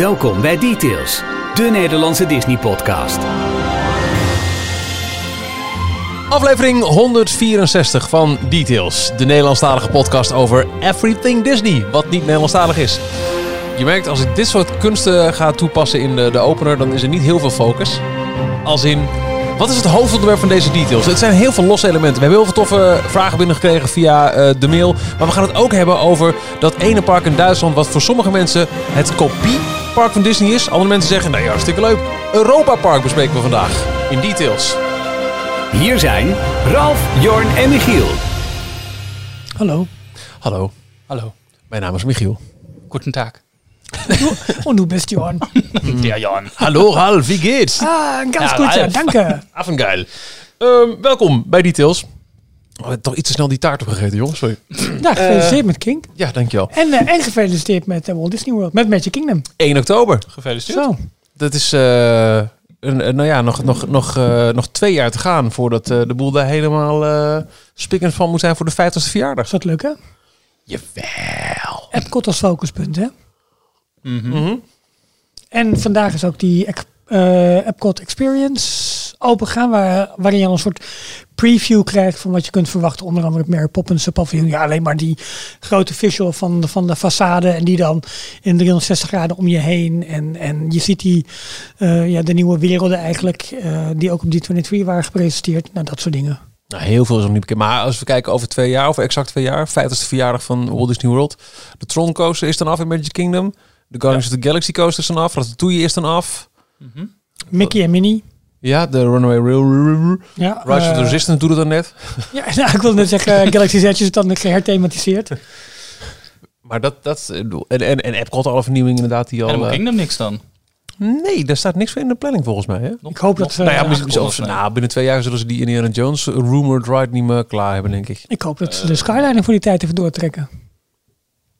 Welkom bij Details, de Nederlandse Disney-podcast. Aflevering 164 van Details, de Nederlandstalige podcast over everything Disney, wat niet Nederlandstalig is. Je merkt als ik dit soort kunsten ga toepassen in de, de opener, dan is er niet heel veel focus. Als in, wat is het hoofdonderwerp van deze details? Het zijn heel veel losse elementen. We hebben heel veel toffe vragen binnengekregen via eh, de mail. Maar we gaan het ook hebben over dat ene park in Duitsland, wat voor sommige mensen het kopiepark van Disney is. Andere mensen zeggen, nou ja, hartstikke leuk. Europa Park bespreken we vandaag in details. Hier zijn Ralf, Jorn en Michiel. Hallo. Hallo, Hallo, mijn naam is Michiel. guten Tag. Und du bist Jorn. Ja, Jan. Hallo Ralf, wie geht's? Ah, ganz Ja, gut, ja, danke. Affengeil. Ehm welkom bij Details. Oh, toch iets te snel die taart opgegeten, jongens. Sorry. Ja, gefeliciteerd met King. Ja, dankjewel. En, eh, en gefeliciteerd met eh, Walt Disney World, met Magic Kingdom. 1 oktober. Gefeliciteerd. Zo, Dat is eh, een, een- nou ja, nog, nog, nog, eh, nog twee jaar te gaan voordat eh, de boel daar helemaal eh spikkend van moet zijn voor de 50ste verjaardag. is dat leuk hè? Jawel. Epcot als focuspunt hè? Mhm. Mhm. En vandaag is ook die eh, Epcot Experience open gaan, waar, waarin je al een soort preview krijgt van wat je kunt verwachten. Onder andere het Mary Poppins paviljoen. Ja, alleen maar die grote visual van de, van de façade en die dan in 360 graden om je heen. En, en je ziet die, eh, ja, de nieuwe werelden eigenlijk, eh, die ook op die 23 waren gepresenteerd. Nou, dat soort dingen. Nou, heel veel is nog niet bekend. Maar als we kijken over twee jaar, of exact twee jaar, 50ste verjaardag van Walt Disney World. De Tron Coaster is dan af in Magic Kingdom. De Guardians of the Galaxy Coaster is dan af. Ratatouille is dan af. Mhm. Mickey en Minnie. Ja, de Runaway Railroad. Ja, Rise of the eh, Resistance doet het dan net. Ja, nou, ik wilde net zeggen, Galaxy's Edge is dan geherthematiseerd. Maar dat, dat eh, en, en, en Epcot alle vernieuwingen inderdaad die al... Animal eh, Kingdom niks dan. nee, daar staat niks voor in de planning volgens mij. Hè? Ik hoop dat nou ja, eh, misschien, nou, binnen twee jaar zullen ze die Indiana Jones rumored ride niet meer klaar hebben, denk ik. Ik hoop dat ze de skyline voor die tijd even doortrekken.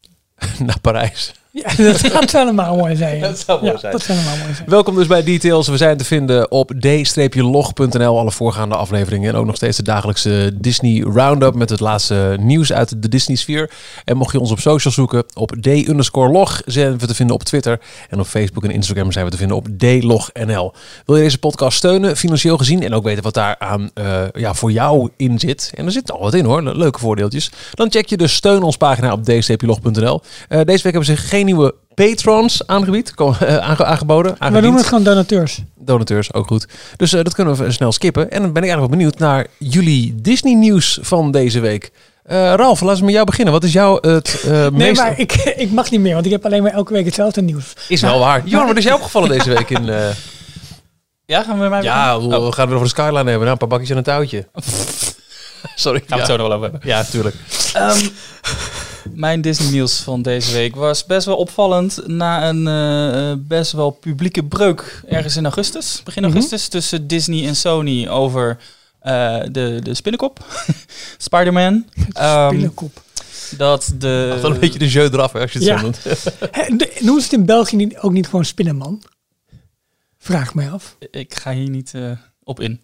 Naar Parijs. Ja, dat zou helemaal mooi zijn. Dat zou mooi ja, zijn. Dat zou helemaal mooi zijn. Welkom dus bij Details. We zijn te vinden op d-log.nl. Alle voorgaande afleveringen. En ook nog steeds de dagelijkse Disney Roundup met het laatste nieuws uit de Disney-sfeer. En mocht je ons op social zoeken, op d-log zijn we te vinden op Twitter. En op Facebook en Instagram zijn we te vinden op dlognl. Wil je deze podcast steunen, financieel gezien, en ook weten wat daar aan eh, ja, voor jou in zit? En er zit al wat in hoor, leuke voordeeltjes. Dan check je de steun ons pagina op d-log.nl. Eh, deze week hebben ze geen nieuwe patrons aangebied, eh, aange- aangeboden. We noemen het gewoon donateurs. Donateurs, ook goed. Dus eh, dat kunnen we snel skippen. En dan ben ik eigenlijk wel benieuwd naar jullie Disney nieuws van deze week. Eh Ralf, laten we met jou beginnen. Wat is jouw het eh Nee, meest... maar ik, ik mag niet meer, want ik heb alleen maar elke week hetzelfde nieuws. Is wel waar. Jorn, wat is jou opgevallen deze week? In, eh, Ja, gaan we met mij ja, we gaan het over de skyline hebben. Nou, een paar bakjes en een touwtje. Sorry. gaan we het zo nog wel over hebben. ja, tuurlijk. Ehm, mijn Disney nieuws van deze week was best wel opvallend na een eh, eh, best wel publieke breuk ergens in augustus, begin Mhm. augustus, tussen Disney en Sony over eh, de, de spinnenkop, Spider-Man. Ehm, Spinnenkop. dat de... Wel een beetje de jeu eraf, hè, als je het Ja. zo noemt. Noemen ze het in België niet, ook niet gewoon spinnenman? Vraag mij af. Ik ga hier niet eh, op in.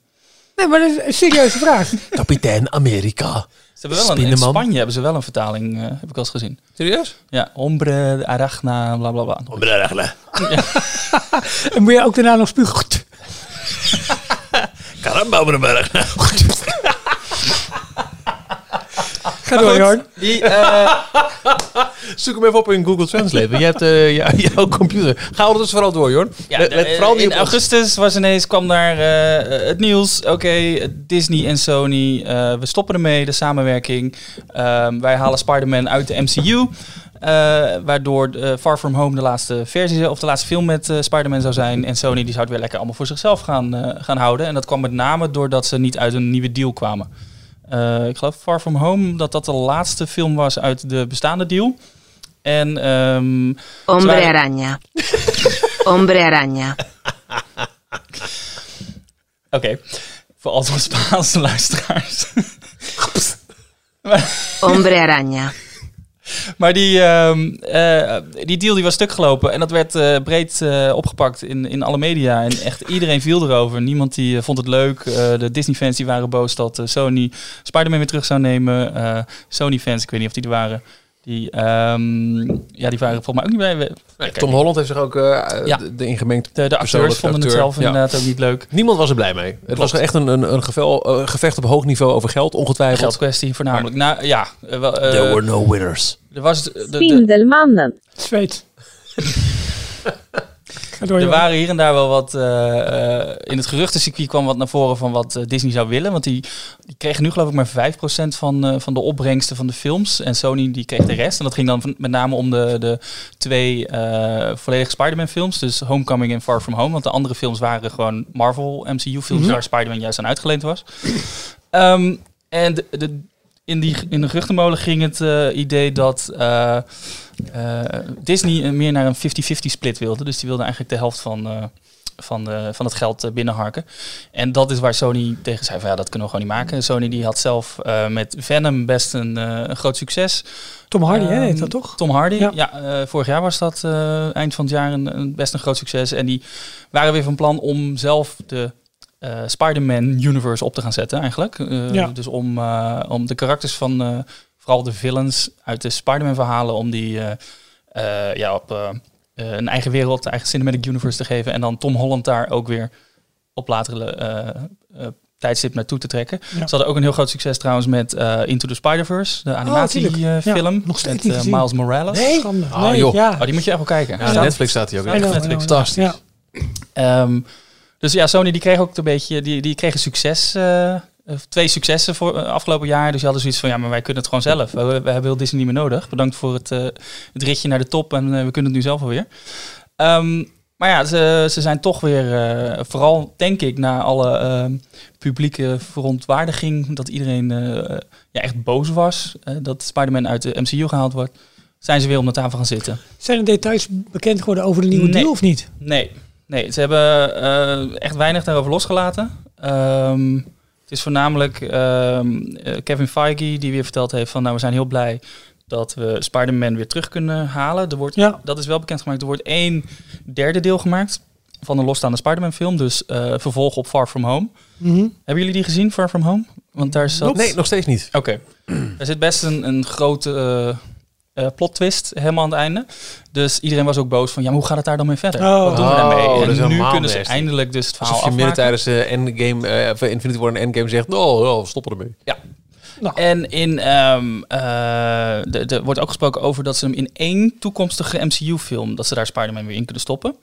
Nee, maar dat is een serieuze vraag. Kapitein Amerika. Ze hebben wel een, in. Spanje hebben ze wel een vertaling, eh, heb ik al eens gezien. Serieus? Ja, ombre, arachna, bla bla bla. En moet je ook daarna nog spugen? Caramba, Berg. Ga door, Jorn. Die, eh, Zoek hem even op in Google Translate. want Je hebt jou- jouw computer. Ga ondertussen vooral door, Jorn. ja, Let- let vooral in augustus was ineens, kwam daar eh, het nieuws. Oké, Disney en Sony, eh, we stoppen ermee, de samenwerking. Ehm, wij halen Spider-Man uit de MCU. waardoor Far From Home de laatste versie of de laatste film met Spider-Man zou zijn. En Sony die zou het weer lekker allemaal voor zichzelf gaan, gaan houden. En dat kwam met name doordat ze niet uit een nieuwe deal kwamen. Ik geloof Far From Home dat dat de laatste film was uit de bestaande deal. En ehm, Hombre Zwaar- araña. Hombre araña. Oké, voor al onze Spaanse luisteraars. Hombre araña. maar die, eh, die deal die was stuk gelopen en dat werd eh, breed eh, opgepakt in, in alle media. En echt iedereen viel erover. Niemand die vond het leuk. De Disney-fans die waren boos dat Sony Spider-Man weer terug zou nemen. Sony-fans, ik weet niet of die er waren, Die, ehm, ja, die waren volgens mij ook niet bij. Nee, Tom Holland heeft zich ook eh Ja. de, de ingemengd. De, de acteurs vonden het acteur, zelf ja. inderdaad ook niet leuk. Niemand was er blij mee. Het was echt een, een, een gevel, eh, gevecht op hoog niveau over geld, ongetwijfeld. Geldkwestie voornamelijk. Nou ja, eh, wel, eh, no winners. er was de, de, de- Spindelmannen. Door, Er waren hier en daar wel wat. eh, eh, in het geruchtencircuit kwam wat naar voren van wat eh, Disney zou willen. Want die, die kregen nu geloof ik maar 5% van, van de opbrengsten van de films. En Sony die kreeg de rest. En dat ging dan van- met name om de, de twee eh, volledige Spider-Man films. Dus Homecoming en Far From Home. Want de andere films waren gewoon Marvel MCU films waar Spider-Man juist aan uitgeleend was. Ehm, en de, de, in, die, in de geruchtenmolen ging het eh, idee dat eh, eh, Disney meer naar een 50-50 split wilde. Dus die wilde eigenlijk de helft van, van, de, van het geld binnenharken. En dat is waar Sony tegen zei van ja, dat kunnen we gewoon niet maken. Sony die had zelf met Venom best een, een groot succes. Tom Hardy, hè, Ehm, dat toch? Tom Hardy, Ja. ja. vorig jaar was dat eind van het jaar een, een best een groot succes. En die waren weer van plan om zelf de eh, Spider-Man universe op te gaan zetten eigenlijk. Eh, Ja. Dus om, eh, om de karakters van eh, vooral de villains uit de Spider-Man verhalen, om die eh, eh, ja, op eh, eh, een eigen wereld, een eigen cinematic universe te geven. En dan Tom Holland daar ook weer op latere eh, eh, tijdstip naartoe te trekken. Ja. Ze hadden ook een heel groot succes trouwens met eh, Into the Spider-Verse, de animatiefilm. Ja, nog steeds met eh. Miles Morales. Schande. Ah, nee, joh. ja. Oh, die moet je echt wel kijken. Ja, Staat- Netflix staat hij ook. Echt. Fantastisch. Ja. Dus ja, Sony die kreeg ook een beetje, die, die kregen succes, eh, twee successen voor eh, afgelopen jaar. Dus die hadden zoiets van, ja, maar wij kunnen het gewoon zelf. We, we hebben heel Disney niet meer nodig. Bedankt voor het, eh, het ritje naar de top en we kunnen het nu zelf alweer. Ehm, maar ja, ze, ze zijn toch weer, vooral denk ik, na alle publieke verontwaardiging, dat iedereen ja, echt boos was, dat Spider-Man uit de MCU gehaald wordt, zijn ze weer om de tafel gaan zitten. Zijn er details bekend geworden over de nieuwe Nee. deal of niet? Nee, nee ze hebben eh, echt weinig daarover losgelaten. Ehm, het is voornamelijk ehm, eh, Kevin Feige die weer verteld heeft van... nou, we zijn heel blij dat we Spider-Man weer terug kunnen halen. Er wordt, Ja. Dat is wel bekendgemaakt. Er wordt één derde deel gemaakt van een losstaande Spider-Man film. Dus eh, vervolg op Far From Home. Mhm. Hebben jullie die gezien, Far From Home? Want daar zat... Nee, nog steeds niet. Oké. er zit best een, een grote eh, plot twist helemaal aan het einde. Dus iedereen was ook boos van, ja, maar hoe gaat het daar dan mee verder? Oh. Wat doen we Oh, daarmee? dat is En nu kunnen ze eindelijk dus het verhaal Alsof je midden tijdens de endgame, eh, of Infinity War en Endgame zegt, oh, oh, we stoppen ermee. Ja. En in, ehm eh, de- de- wordt ook gesproken over dat ze hem in één toekomstige MCU-film, dat ze daar Spider-Man weer in kunnen stoppen.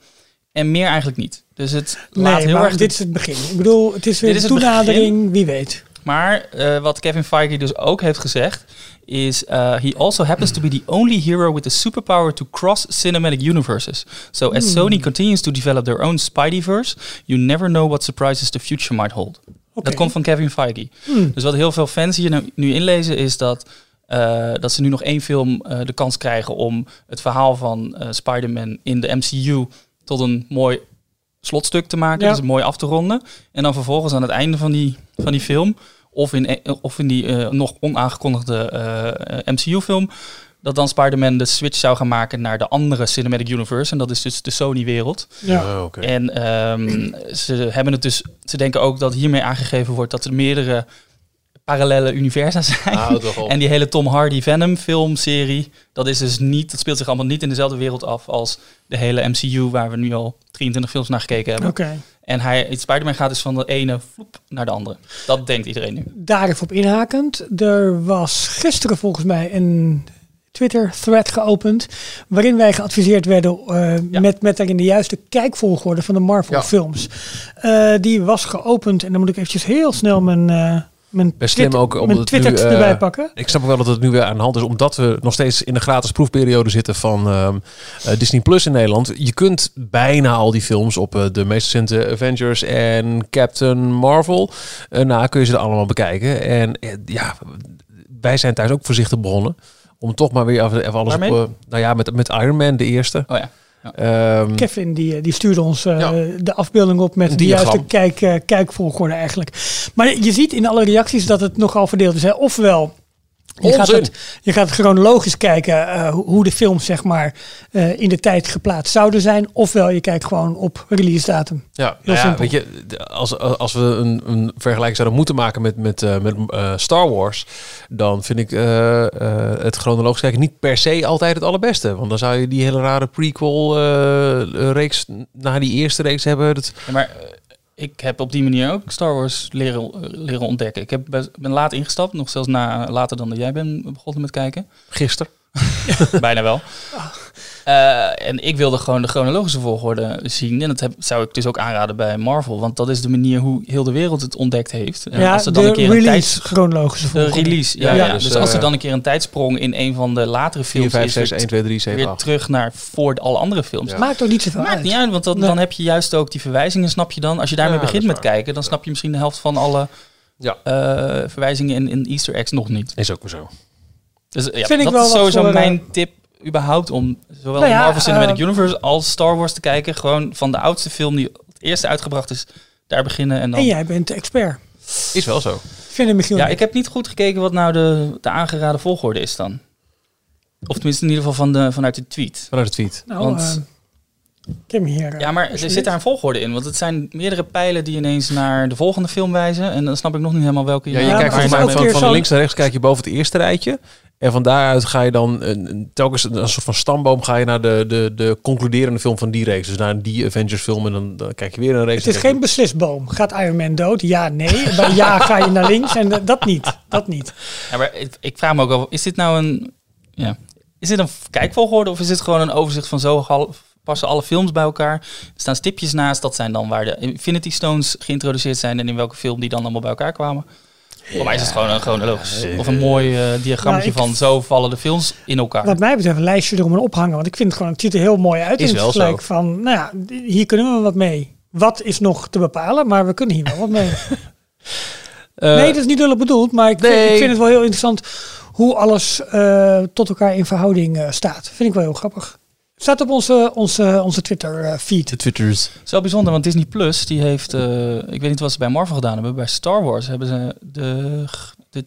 En meer eigenlijk niet. Dus het laat heel maar erg... dit is het begin. Ik bedoel, het is weer Dit is een toenadering, wie weet. Maar eh, wat Kevin Feige dus ook heeft gezegd is uh, he also happens to be the only hero with the superpower to cross cinematic universes. So as Sony continues to develop their own Spideyverse, you never know what surprises the future might hold. Dat komt van Kevin Feige. Dus wat heel veel fans hier nu, nu inlezen is dat, eh, dat ze nu nog één film eh, de kans krijgen om het verhaal van eh, Spider-Man in de MCU tot een mooi slotstuk te maken, Ja. dus mooi af te ronden. En dan vervolgens aan het einde van die, van die film, of in, e- of in die eh, nog onaangekondigde eh, MCU-film, dat dan Spider-Man de switch zou gaan maken naar de andere Cinematic Universe. En dat is dus de Sony-wereld. Ja. Oh, oké. En ehm, ze hebben het dus, ze denken ook dat hiermee aangegeven wordt dat er meerdere parallele universa zijn. En die hele Tom Hardy Venom filmserie, dat is dus niet, dat speelt zich allemaal niet in dezelfde wereld af als de hele MCU waar we nu al 23 films naar gekeken hebben. Oké. En hij, Spider-Man gaat dus van de ene vloep naar de andere. Dat denkt iedereen nu. Daar even op inhakend. Er was gisteren volgens mij een Twitter-thread geopend. waarin wij geadviseerd werden eh, Ja. met, met daarin de juiste kijkvolgorde van de Marvel-films. Eh, die was geopend en dan moet ik eventjes heel snel mijn, eh mijn, Best slim Twitter- ook, omdat mijn het Twitter nu, eh, erbij pakken. Ik snap ook wel dat het nu weer aan de hand is, omdat we nog steeds in de gratis proefperiode zitten van ehm, eh, Disney Plus in Nederland. Je kunt bijna al die films op eh, de meest recente Avengers en Captain Marvel. na kun je ze er allemaal bekijken. En ja, wij zijn thuis ook voorzichtig begonnen. Om toch maar weer even, alles Waarmee? op... nou ja, met, met Iron Man, de eerste. Oh ja. Ehm, Kevin die, die stuurde ons eh, Ja. de afbeelding op met de juiste kijk, eh, kijkvolgorde eigenlijk. Maar je ziet in alle reacties dat het nogal verdeeld is. Hè. Ofwel Je gaat, het, je gaat chronologisch kijken eh, hoe, hoe de films zeg maar, eh, in de tijd geplaatst zouden zijn. Ofwel je kijkt gewoon op release datum. Ja, nou ja weet je, als, als we een, een vergelijking zouden moeten maken met, met, eh, met eh, Star Wars, dan vind ik eh, eh, het chronologisch kijken niet per se altijd het allerbeste. Want dan zou je die hele rare prequel-reeks na die eerste reeks hebben. Dat, Ja, maar ik heb op die manier ook Star Wars leren, eh, leren ontdekken. Ik heb best- ben laat ingestapt, nog zelfs na, later dan dat jij bent begonnen met kijken. gisteren. Bijna wel. Eh, en ik wilde gewoon de chronologische volgorde zien. En dat heb, zou ik dus ook aanraden bij Marvel. Want dat is de manier hoe heel de wereld het ontdekt heeft. En ja, als er dan de een keer een release tijds, chronologische de volgorde. release. Ja, Ja, ja, dus, dus, als er eh, dan een keer een tijdsprong in een van de latere 4, films 5, is, 6, weer, 1, 2, 3, 7, weer 8. terug naar voor alle andere films. Ja. Maakt ook niet zoveel Maakt uit. niet uit, want dan, Nee. dan heb je juist ook die verwijzingen, snap je dan. Als je daarmee Ja, begint met is kijken, dan snap je misschien de helft van alle Ja. eh, verwijzingen in, in Easter eggs nog niet. Is ook maar zo. Dus ja, Vind ik dat wel is sowieso eh, mijn tip überhaupt om zowel Nou ja, Marvel Cinematic eh, Universe als Star Wars te kijken. Gewoon van de oudste film die het eerste uitgebracht is, daar beginnen en dan... En jij bent de expert. Is wel zo. Vind ik Michiel. Ja, ik heb niet goed gekeken wat nou de, de aangeraden volgorde is dan. Of tenminste in ieder geval van de, vanuit de tweet. Vanuit de tweet. nou, want- eh, ik heb hem hier. eh, Ja, maar er zit daar een volgorde in. Want het zijn meerdere pijlen die ineens naar de volgende film wijzen. En dan snap ik nog niet helemaal welke Ja, je Ja, kijkt volgens mij van, links naar rechts kijk je boven het eerste rijtje. En van daaruit ga je dan een, een- telkens een, soort van stamboom ga je naar de, de, de concluderende film van die reeks. Dus naar die Avengers film en dan, dan kijk je weer een reeks. het is geen beslisboom. Gaat Iron Man dood? Ja, nee. Bij ja ga je naar links en eh, dat niet. Dat niet. Ja, maar ik, ik vraag me ook al, is dit nou een... Ja, is dit een kijkvolgorde of is dit gewoon een overzicht van zo hal- passen alle films bij elkaar? Er staan stipjes naast, dat zijn dan waar de Infinity Stones geïntroduceerd zijn en in welke film die dan allemaal bij elkaar kwamen. Voor mij is het gewoon een chronologisch. Of een mooi eh diagrammetje Nou, van zo vallen de films in elkaar. Wat mij betreft een lijstje erom en ophangen. Want ik vind het gewoon, het ziet er heel mooi uit. Is in het gelijk van, nou ja, hier kunnen we wat mee. Wat is nog te bepalen, maar we kunnen hier wel wat mee. Eh, nee, dat is niet duidelijk bedoeld, maar ik, vind, ik vind het wel heel interessant hoe alles eh, tot elkaar in verhouding eh, staat. Vind ik wel heel grappig. Staat op onze, onze, onze Twitter eh, feed. de Twitters. Zo bijzonder, want Disney Plus die heeft, eh, ik weet niet wat ze bij Marvel gedaan hebben, bij Star Wars hebben ze de, de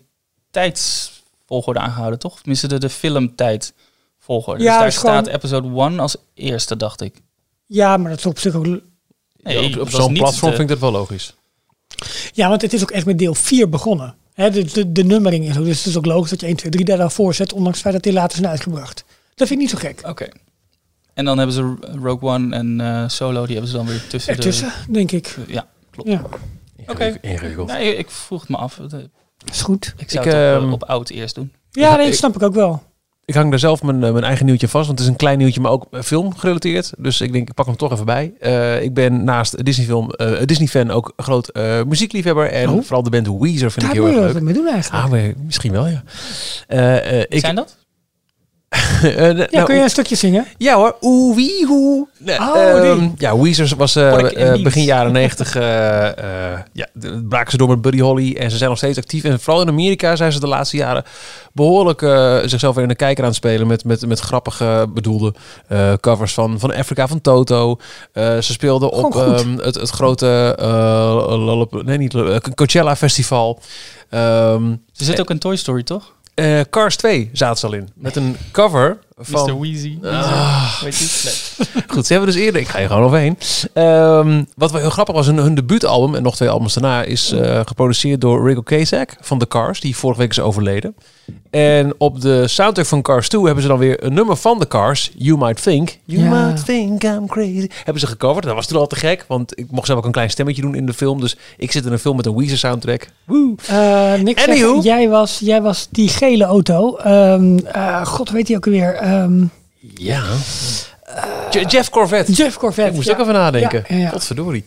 tijdsvolgorde aangehouden, toch? Tenminste, de, de filmtijdvolgorde. Ja, dus daar gewoon- staat episode 1 als eerste, dacht ik. Ja, maar dat is op zich ook... Nee, Ja, op zo'n platform de- vind ik dat wel logisch. Ja, want het is ook echt met deel 4 begonnen. Hè, de, de, de nummering is ook. Dus het is ook logisch dat je 1, 2, 3 daar dan voor zet, ondanks het feit dat die later zijn uitgebracht. Dat vind ik niet zo gek. Oké. En dan hebben ze Rogue One en eh, Solo, die hebben ze dan weer tussen Ertussen, denk ik. de... Ja, klopt. Ja, Oké. Ingewikkeld. Nee, ik vroeg het me af. De- is goed. Ik zou Ik, het op, ehm, op oud eerst doen. Ja, nee, dat snap ik ook wel. Ik hang daar zelf mijn, eh, mijn eigen nieuwtje vast, want het is een klein nieuwtje, maar ook eh, film gerelateerd. Dus ik denk, ik pak hem toch even bij. Eh, ik ben naast Disney film, eh Disney fan ook groot eh, muziekliefhebber. En Oh. vooral de band Weezer vind Daar ik moet heel je erg wat leuk. mee doen eigenlijk. Ah, maar misschien wel, ja. Eh, eh, ik, Zijn dat? Eh, ja, nou, kun je een stukje zingen? Ja hoor, oeh wie hoe. Nee, Oh, ehm, ja, Weezer was eh, eh, begin jaren negentig. ja, braken ze door met Buddy Holly en ze zijn nog steeds actief. En vooral in Amerika zijn ze de laatste jaren behoorlijk eh, zichzelf weer in de kijker aan het spelen met, met, met grappige bedoelde eh, covers van, van Afrika, van Toto. Eh, ze speelden op ehm, het, het grote eh, Lollap- nee, niet Coachella Festival. Ehm, Ze zit ook in Toy Story, toch? Eh, Cars 2 zaten ze al in. Met een cover van... Mr. Weezy. Ah. Weet je? Nee. Goed, ze hebben dus eerder. Ik ga je gewoon overheen. Ehm, wat wel heel grappig was, hun, hun debuutalbum en nog twee albums daarna is eh, geproduceerd door Rico Kazak van The Cars, die vorige week is overleden. En op de soundtrack van Cars 2 hebben ze dan weer een nummer van The Cars, You Might Think. You Ja. Might Think I'm Crazy. Hebben ze gecoverd. Dat was toen al te gek, want ik mocht zelf ook een klein stemmetje doen in de film. Dus ik zit in een film met een Weezer soundtrack. Woe. Eh Nick zegt, Anywho. jij was, jij was die gele auto. Ehm, eh, God, weet hij ook alweer? Ehm, Ja. Je- Jeff Corvette. Jeff Corvette. Ik moest ja. ook even nadenken. Ja, ja. Godverdorie.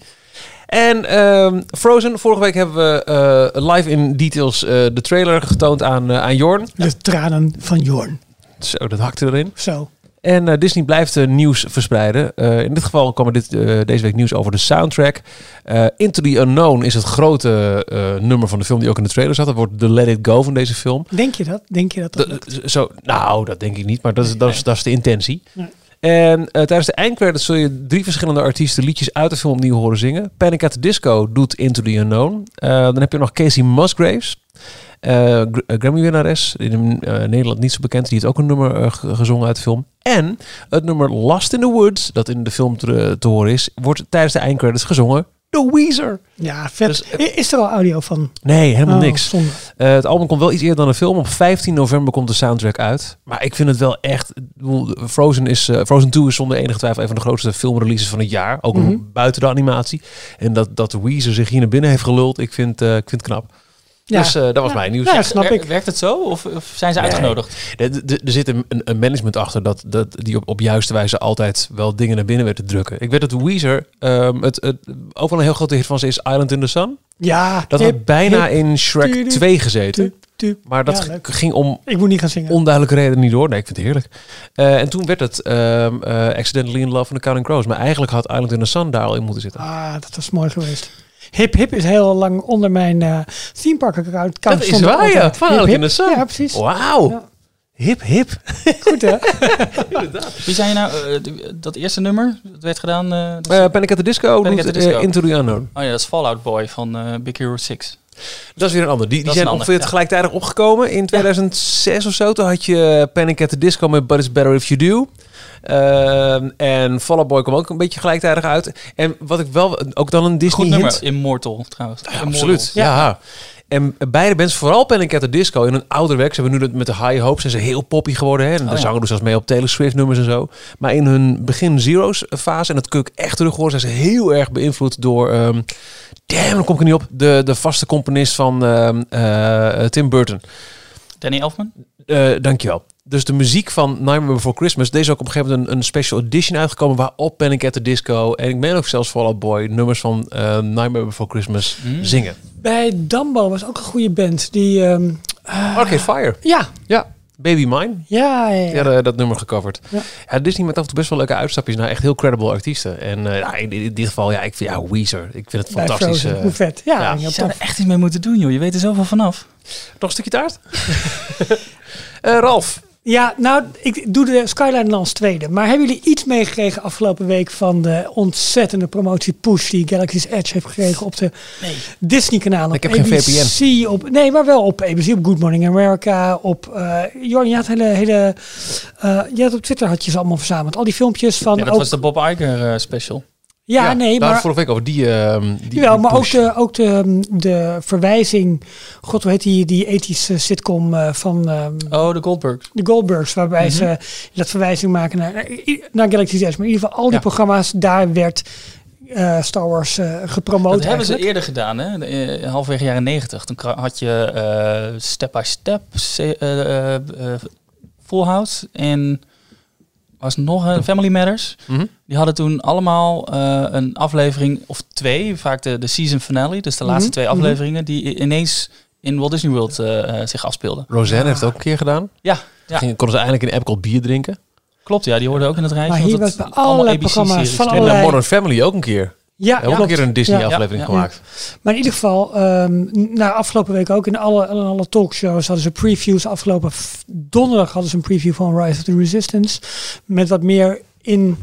En ehm, Frozen, vorige week hebben we eh, live in details eh, de trailer getoond aan, eh, aan Jorn. De tranen van Jorn. Zo, dat hakte erin. Zo. En Disney blijft nieuws verspreiden. In dit geval kwam er dit, deze week nieuws over de soundtrack. Into the Unknown is het grote nummer van de film die ook in de trailer zat. Dat wordt de Let It Go van deze film. Denk je dat? Denk je dat dat zo, nou, dat denk ik niet, maar dat is, dat is, dat is de intentie. En eh, tijdens de eindcredits zul je drie verschillende artiesten liedjes uit de film opnieuw horen zingen. Panic at the Disco doet Into the Unknown. Eh, dan heb je nog Casey Musgraves. Gr- eh, Grammy-winnares, in Nederland niet zo bekend, die heeft ook een nummer ge- gezongen uit de film. En het nummer Lost in the Woods, dat in de film te, te horen is, wordt tijdens de eindcredits gezongen door Weezer. Ja, vet. Dus, I- is er al audio van? Nee, helemaal Oh, niks. Eh, het album komt wel iets eerder dan de film. Op 15 november komt de soundtrack uit. Maar ik vind het wel echt... Frozen, is, eh, Frozen 2 is zonder enige twijfel een van de grootste filmreleases van het jaar. Ook Mhm. buiten de animatie. En dat, dat Weezer zich hier naar binnen heeft geluld, ik vind, eh, ik vind het knap. Ja. Dus eh, dat was Ja. mijn nieuws. Ja, snap ik. Werkt het zo of, of zijn ze Nee. uitgenodigd? Er, zit een, een, management achter dat, dat die op, op juiste wijze altijd wel dingen naar binnen werd te drukken. Ik weet dat Weezer, ehm, het, het, ook wel een heel grote hit van ze is Island in the Sun. Ja, Dat hip, had bijna hip, in Shrek tudu, 2 gezeten. Maar dat Ja, ging om Ik moet niet gaan zingen. onduidelijke reden niet door. Nee, ik vind het heerlijk. Eh, en toen werd het ehm, eh, Accidentally in Love van The Counting Crows. Maar eigenlijk had Island in the Sun daar al in moeten zitten. Ah, dat was mooi geweest. Hip Hip is heel lang onder mijn eh theme park account. Dat is waar, ja. Van Hip, Island in hip. the Sun. Ja, precies. Wauw. Ja. Hip, hip. Goed hè? Wie zijn je nou? eh, dat eerste nummer, dat werd gedaan... eh, Eh Panic at the Disco Panic at the Disco. Into the Unknown. oh ja, dat is Fallout Boy van eh, Big Hero 6. Dat is weer een ander. Die, die zijn ongeveer ja. gelijktijdig opgekomen. In 2006 of zo. Toen had je Panic at the Disco met But It's Better If You Do. Ehm, en Fall Out Boy kwam ook een beetje gelijktijdig uit. En wat ik wel... Ook dan een Disney Goed hint. Immortal trouwens. Ja, Immortal. absoluut. Ja. En beide bands, vooral Panic at the Disco, in een ouder werk. Ze hebben nu dat met de High Hopes zijn ze heel poppy geworden. Hè? En de Oh ja. zanger doet zelfs mee op Taylor Swift nummers en zo. Maar in hun begin Zero's fase, en dat kun ik echt terug horen, zijn ze heel erg beïnvloed door... ehm damn, dan kom ik er niet op. De, de vaste componist van ehm, eh, Tim Burton. Danny Elfman? Eh, dankjewel. Dus de muziek van Nightmare Before Christmas, deze is ook op een gegeven moment een, een special edition uitgekomen waarop Panic at the Disco en ik meen ook zelfs Fall Out Boy nummers van eh, Nightmare Before Christmas Mm. zingen. Bij Dumbo was ook een goede band. Die, ehm, ah, Arcade Fire. ja, Ja, Baby Mine. ja, ja. Die ja. hadden dat nummer gecoverd. Ja. Ja. Disney met af en toe best wel leuke uitstapjes naar echt heel credible artiesten. En eh, ja, in, in dit geval, ja, ik vind ja, Weezer. Ik vind het Bij fantastisch. Frozen. eh. Hoe vet. Ja, ja. heel Je zou tof. er echt iets mee moeten doen, joh. Je weet er zoveel vanaf. nog een stukje taart? Eh Ralf. Ja, nou, ik doe de Skyline dan als tweede. Maar hebben jullie iets meegekregen afgelopen week van de ontzettende promotie push die Galaxy's Edge heeft gekregen op de Nee. Disney-kanalen? Ik heb geen VPN. Op, nee, maar wel op ABC, op Good Morning America, op... eh Jorn, je had hele... hele eh, je had op Twitter had je ze allemaal verzameld. Al die filmpjes van... Ja, dat ook, was de Bob Iger eh, special. Ja, nee, daar maar... vorige week over die. ehm die Jawel, maar ook, de, ook de, de verwijzing... God, hoe heet die, die ethische sitcom eh, van... ehm, Oh, de Goldbergs. de Goldbergs, waarbij Mhm. ze dat verwijzing maken naar, naar Galaxy's Edge. Maar in ieder geval, al die Ja. programma's, daar werd eh, Star Wars eh, gepromoot Dat hebben ze eerder gedaan, hè? De, eh, halverwege jaren negentig. Toen had je eh, Step by Step, eh, eh, eh, Full House en was nog een Family Matters. Mhm. Die hadden toen allemaal eh, een aflevering of twee, vaak de, de season finale, dus de laatste Mhm, twee mhm. afleveringen, die ineens in Walt Disney World eh, eh, zich afspeelden. Roseanne heeft het ook een keer gedaan. Ja, ja. Ging, konden ze eindelijk in Epcot bier drinken. klopt. Ja, die hoorden ook in het rijtje. Maar want hier was bij ABC-series programma's van allerlei- eh, Modern Family ook een keer. Ja, ook een keer een Disney-aflevering gemaakt. Maar in ieder geval, ehm nou, afgelopen week ook in alle, in alle talkshows hadden ze previews. Afgelopen donderdag hadden ze een preview van Rise of the Resistance. Met wat meer in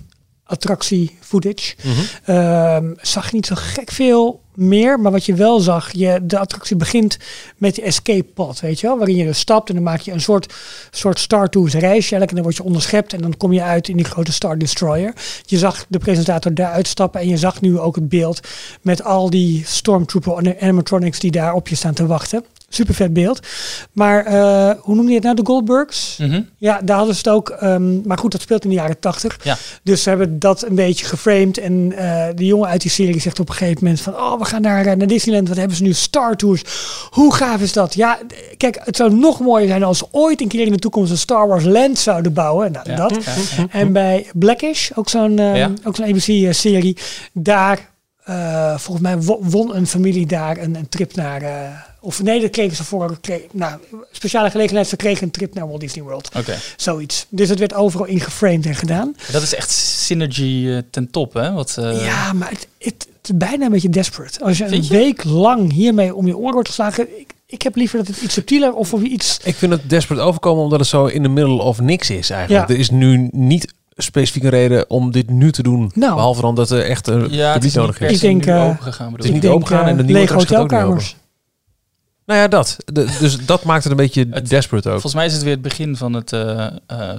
attractie footage. Mhm. Ehm, zag je niet zo gek veel meer, maar wat je wel zag, je, de attractie begint met de escape pod, weet je wel, waarin je dus stapt en dan maak je een soort, soort Star Tours reisje eigenlijk en dan word je onderschept en dan kom je uit in die grote Star Destroyer. Je zag de presentator daar uitstappen en je zag nu ook het beeld met al die Stormtrooper animatronics die daar op je staan te wachten. Super vet beeld. Maar eh, hoe noemde je het nou? De Goldbergs? Mhm. Ja, daar hadden ze het ook. ehm, maar goed, dat speelt in de jaren tachtig. Ja. Dus ze hebben dat een beetje geframed. En eh, de jongen uit die serie zegt op een gegeven moment van... Oh, we gaan naar, eh, naar Disneyland. Wat hebben ze nu? Star Tours. Hoe gaaf is dat? Ja, kijk, het zou nog mooier zijn als ze ooit een keer in de toekomst een Star Wars Land zouden bouwen. Nou, Ja. dat. Ja. En bij Blackish, ook zo'n Ja. ook zo'n ABC-serie, daar, volgens mij wo- won een familie daar een, een trip naar, of nee, dat kregen ze voor, nou, speciale gelegenheid, ze kregen een trip naar Walt Disney World. Oké. Zoiets. Dus het werd overal ingeframed en gedaan. Dat is echt synergy eh, ten top, hè? Wat, eh, ja, maar het, het, het is bijna een beetje desperate. Als je een je? week lang hiermee om je oren wordt geslagen, ik, ik heb liever dat het iets subtieler of of iets... Ik vind het desperate overkomen omdat het zo in de middle of niks is eigenlijk. Ja. Er is nu niet specifiek een reden om dit nu te doen. Nou. Behalve dan dat er echt een ja, publiek nodig is. Ik denk, nu eh, open gegaan, het is ik. niet open gaan en de nieuwe lege attractie gaat ook niet hotelkamers. Nou ja, dat. De- dus dat maakt het een beetje Het- desperate ook. Volgens mij is het weer het begin van het, eh, eh,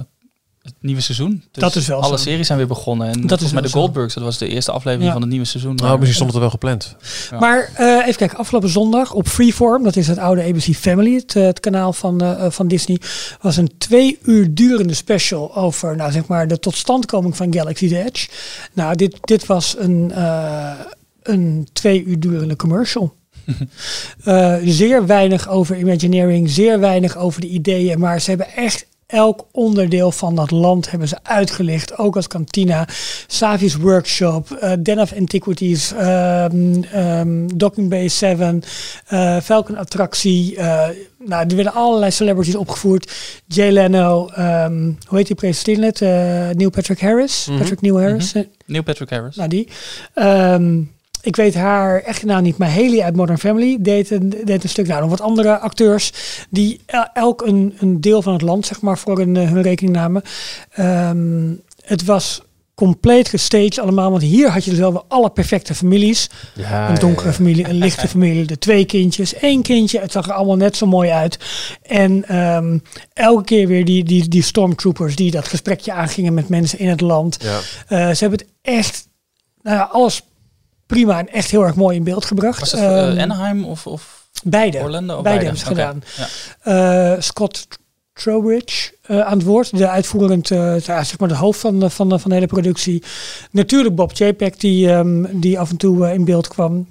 het nieuwe seizoen. Dus Dat is wel Alle zo. series zijn weer begonnen. En volgens is mij wel de. Goldbergs, dat was de eerste aflevering Ja. van het nieuwe seizoen. Nou, Maar- misschien stond het er wel gepland. Ja. Maar eh, even kijken, afgelopen zondag op Freeform, dat is het oude ABC Family, het, eh, het kanaal van, van Disney, was een twee uur durende special over, nou zeg maar, de totstandkoming van Galaxy's Edge. Nou, dit, dit was een, eh, een twee uur durende commercial. Eh, zeer weinig over Imagineering, zeer weinig over de ideeën, maar ze hebben echt elk onderdeel van dat land hebben ze uitgelicht, ook als kantina, Savi's Workshop, eh Den of Antiquities, ehm, ehm, Docking Bay 7, eh Falcon Attractie. nou, er werden allerlei celebrities opgevoerd. Jay Leno, ehm, hoe heet die presenteerde net? Neil Patrick Harris. Mhm. Patrick Neil Harris. eh, Neil Patrick Harris. nou, die. Ik weet haar echte naam niet, maar Haley uit Modern Family deed een, deed een stuk. Nou, nog wat andere acteurs die el- elk een, een deel van het land, zeg maar, voor hun, eh, hun rekening namen. Ehm, het was compleet gestaged allemaal, want hier had je dus wel alle perfecte families. Ja, een donkere familie, een lichte familie, de twee kindjes, één kindje. Het zag er allemaal net zo mooi uit. En ehm, elke keer weer die, die, die stormtroopers die dat gesprekje aangingen met mensen in het land. Eh, ze hebben het echt, nou ja, alles prima en echt heel erg mooi in beeld gebracht. Was het eh, Ehm, Anaheim of, of beide. Orlando? Of beide hebben ze gedaan. ja. Eh, Scott Trowbridge eh, aan het woord, de uitvoerend, zeg maar de hoofd van de, van, de, van de hele productie. Natuurlijk Bob Chapek, die, ehm, die af en toe in beeld kwam.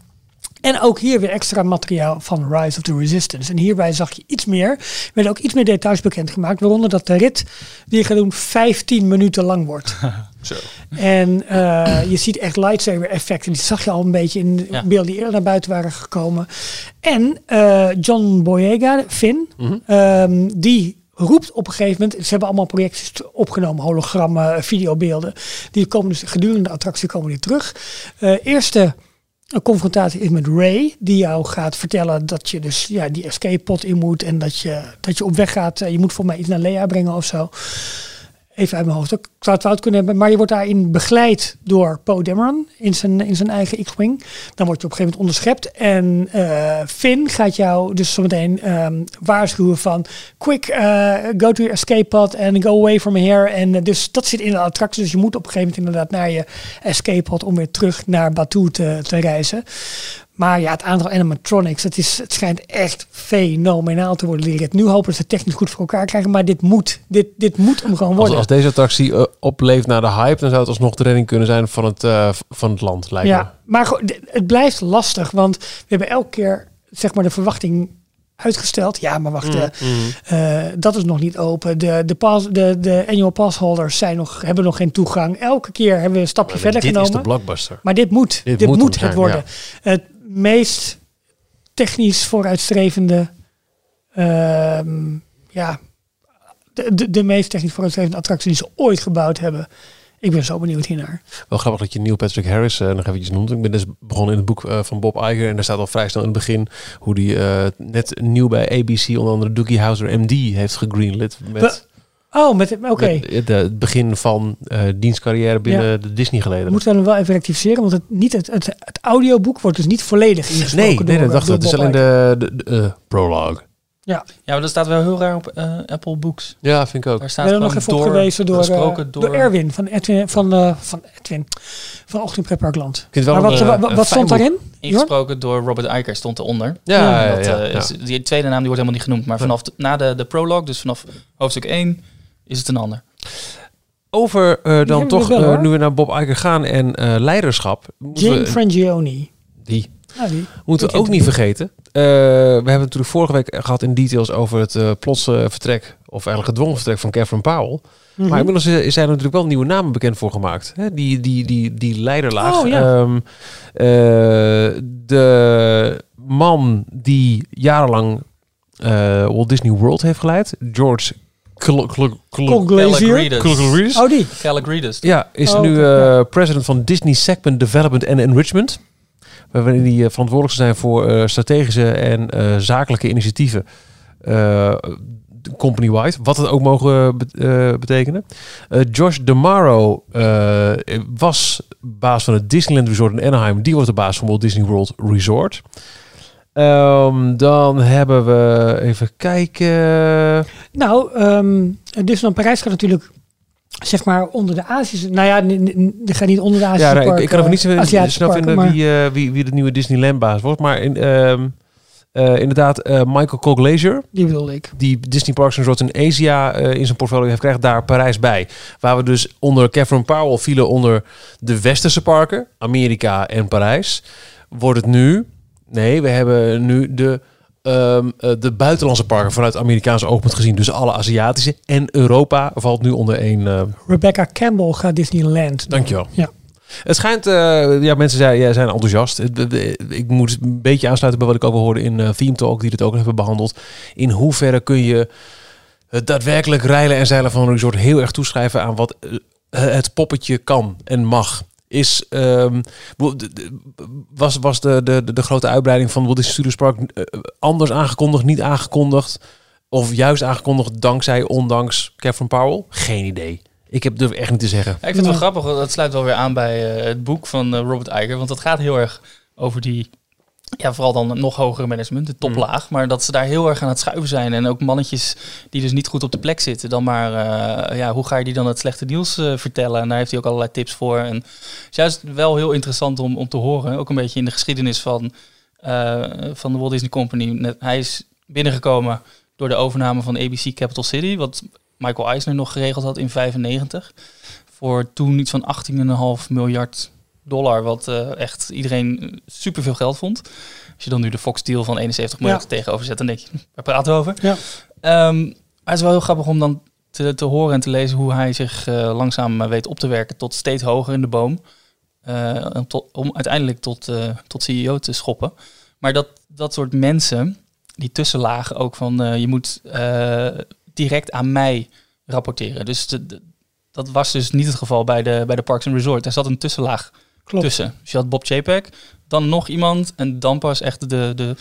En ook hier weer extra materiaal van Rise of the Resistance. En hierbij zag je iets meer. Er werden ook iets meer details bekendgemaakt. Waaronder dat de rit die je gaat doen 15 minuten lang wordt. Zo. En eh, je ziet echt lightsaber effecten. Die zag je al een beetje in de Ja. beelden die eerder naar buiten waren gekomen. En eh, John Boyega, Finn, Mhm. ehm, die roept op een gegeven moment. Ze hebben allemaal projecties opgenomen, hologrammen, videobeelden. Die komen dus gedurende de attractie komen die terug. Eh, eerste een confrontatie is met Ray, die jou gaat vertellen dat je dus ja, die escape pod in moet en dat je, dat je op weg gaat. Eh, Je moet voor mij iets naar Lea brengen of zo. Even uit mijn hoofd. Ik zou het fout kunnen hebben. Maar je wordt daarin begeleid door Poe Dameron in zijn, in zijn eigen X-Wing. Dan word je op een gegeven moment onderschept. En eh, Finn gaat jou dus zometeen ehm waarschuwen van... Quick, eh, go to your escape pod and go away from here. En eh, dus dat zit in de attractie. Dus je moet op een gegeven moment inderdaad naar je escape pod... om weer terug naar Batuu te, te reizen. Maar ja, het aantal animatronics, het, is, het schijnt echt fenomenaal te worden. Rit. Nu hopen ze het technisch goed voor elkaar krijgen, maar dit moet. Dit, dit moet hem gewoon worden. als deze attractie eh, opleeft naar de hype, dan zou het alsnog de redding kunnen zijn van het, eh, van het land, lijkt me. ja, maar het blijft lastig, want we hebben elke keer zeg maar de verwachting uitgesteld. Ja, maar wacht, Mm, eh, mm. dat is nog niet open. De, de, pass, de, de annual passholders zijn nog, hebben nog geen toegang. Elke keer hebben we een stapje Maar verder dit genomen. is de blockbuster. Maar dit moet. Dit Dit, moet het worden. Het meest technisch vooruitstrevende. ehm, ja, de, de, de meest technisch vooruitstrevende attractie die ze ooit gebouwd hebben. Ik ben zo benieuwd hiernaar. Wel grappig dat je Neil Patrick Harris eh, nog eventjes noemt. Ik ben dus begonnen in het boek eh, van Bob Iger. En daar staat al vrij snel in het begin hoe die eh, net nieuw bij ABC onder andere Doogie Howser MD heeft gegreenlit. Met, Oh, met oké. het, eh, het begin van eh dienstcarrière binnen de Disney geleden. Moeten we hem wel even rectificeren, want het, niet het, het, het audioboek wordt dus niet volledig ingesproken Nee, door, nee, dat dacht door ik. Het is Bob alleen de, de, de, eh, prologue. Ja, Ja, maar dat staat wel heel raar op eh, Apple Books. Ja, vind ik ook. Daar we staat nog even door, opgewezen door, eh, Erwin van Edwin van, eh, van Edwin van Ochtend Pretparkland. Ik vind het Maar wat, een, wat, eh, stond daarin? Ingesproken door Robert Iger stond eronder. Ja, Ja, ja, Dat, ja, eh, ja. is- die tweede naam die wordt helemaal niet genoemd. Maar vanaf de- na de, de prologue, dus vanaf hoofdstuk 1, is het een ander. Over eh, dan we toch, wel, eh, nu we naar Bob Iger gaan en eh, leiderschap. Jane we- Frangioni. die Ja, die. moeten we ook niet vergeten. Eh, we hebben het natuurlijk vorige week gehad in details over het plotse vertrek, of eigenlijk gedwongen vertrek van Catherine Powell. Mhm. Maar inmiddels is- zijn er natuurlijk wel nieuwe namen bekend voor gemaakt. Hè? Die, die, die, die leiderlaag. Oh, ja. Ehm, eh, de man die jarenlang eh, Walt Disney World heeft geleid, George Calagridis. Oh, die. Calagridis. ja, is Oh, nu eh, president van Disney Segment Development and Enrichment. Waarin hij eh, verantwoordelijk zou zijn voor eh, strategische en eh, zakelijke initiatieven. eh, company-wide, wat het ook mogen be- eh, betekenen. Eh, Josh DeMaro eh, was baas van het Disneyland Resort in Anaheim. Die wordt de baas van Walt Disney World Resort. Ehm, dan hebben we even kijken. Nou, ehm Disneyland Parijs gaat natuurlijk zeg maar onder de Azië. Nou ja, die gaat niet onder de Azië. Ja, nou, ik, ik kan even niet zo Aziatische snel vinden maar- wie, eh, wie, wie de nieuwe Disneyland-baas wordt. Maar in, ehm, eh, inderdaad, eh, Michael Coglazier, Die bedoelde ik. die Disney Parks and Resorts in Asia eh, in zijn portfolio heeft, krijgt daar Parijs bij. Waar we dus onder Catherine Powell vielen onder de westerse parken, Amerika en Parijs. Wordt het nu, nee, we hebben nu de, ehm, eh, de buitenlandse parken vanuit Amerikaanse oogpunt gezien. Dus alle Aziatische en Europa valt nu onder één... eh, Rebecca Campbell gaat Disneyland. Dankjewel. Ja. Het schijnt, eh, ja, mensen zijn, ja, zijn enthousiast. Ik moet een beetje aansluiten bij wat ik ook al hoorde in Theme Talk, die dit ook hebben behandeld. In hoeverre kun je het daadwerkelijk rijlen en zeilen van een resort heel erg toeschrijven aan wat het poppetje kan en mag? Is, ehm, was, was de, de, de, grote uitbreiding van Walt Disney Studios Park eh, anders aangekondigd, niet aangekondigd? Of juist aangekondigd dankzij, ondanks Catherine Powell? Geen idee. Ik heb durf echt niet te zeggen. Ja, ik vind het wel grappig, dat sluit wel weer aan bij eh, het boek van eh, Robert Iger. Want dat gaat heel erg over die, ja, vooral dan nog hogere management, de toplaag. Maar dat ze daar heel erg aan het schuiven zijn. En ook mannetjes die dus niet goed op de plek zitten. Dan maar, eh, ja, hoe ga je die dan het slechte nieuws eh, vertellen? En daar heeft hij ook allerlei tips voor. En het is juist wel heel interessant om, om te horen. Ook een beetje in de geschiedenis van, eh, van de Walt Disney Company. Net- Hij is binnengekomen door de overname van ABC Capital City. Wat Michael Eisner nog geregeld had in 95 voor toen iets van 18,5 miljard dollar, wat eh, echt iedereen superveel geld vond. Als je dan nu de Fox deal van 71 miljard Ja. tegenover zet, dan denk je, waar praten we over? Ja. Ehm, maar het is wel heel grappig om dan te, te horen en te lezen hoe hij zich eh, langzaam eh, weet op te werken tot steeds hoger in de boom. Eh, om tot- om uiteindelijk tot, eh, tot CEO te schoppen. Maar dat, dat soort mensen, die tussenlagen ook van eh, je moet eh, direct aan mij rapporteren. Dus de- de- dat was dus niet het geval bij de, bij de Parks and Resort. Er zat een tussenlaag Tussen. Dus je had Bob Chapek, dan nog iemand en dan pas echt de, de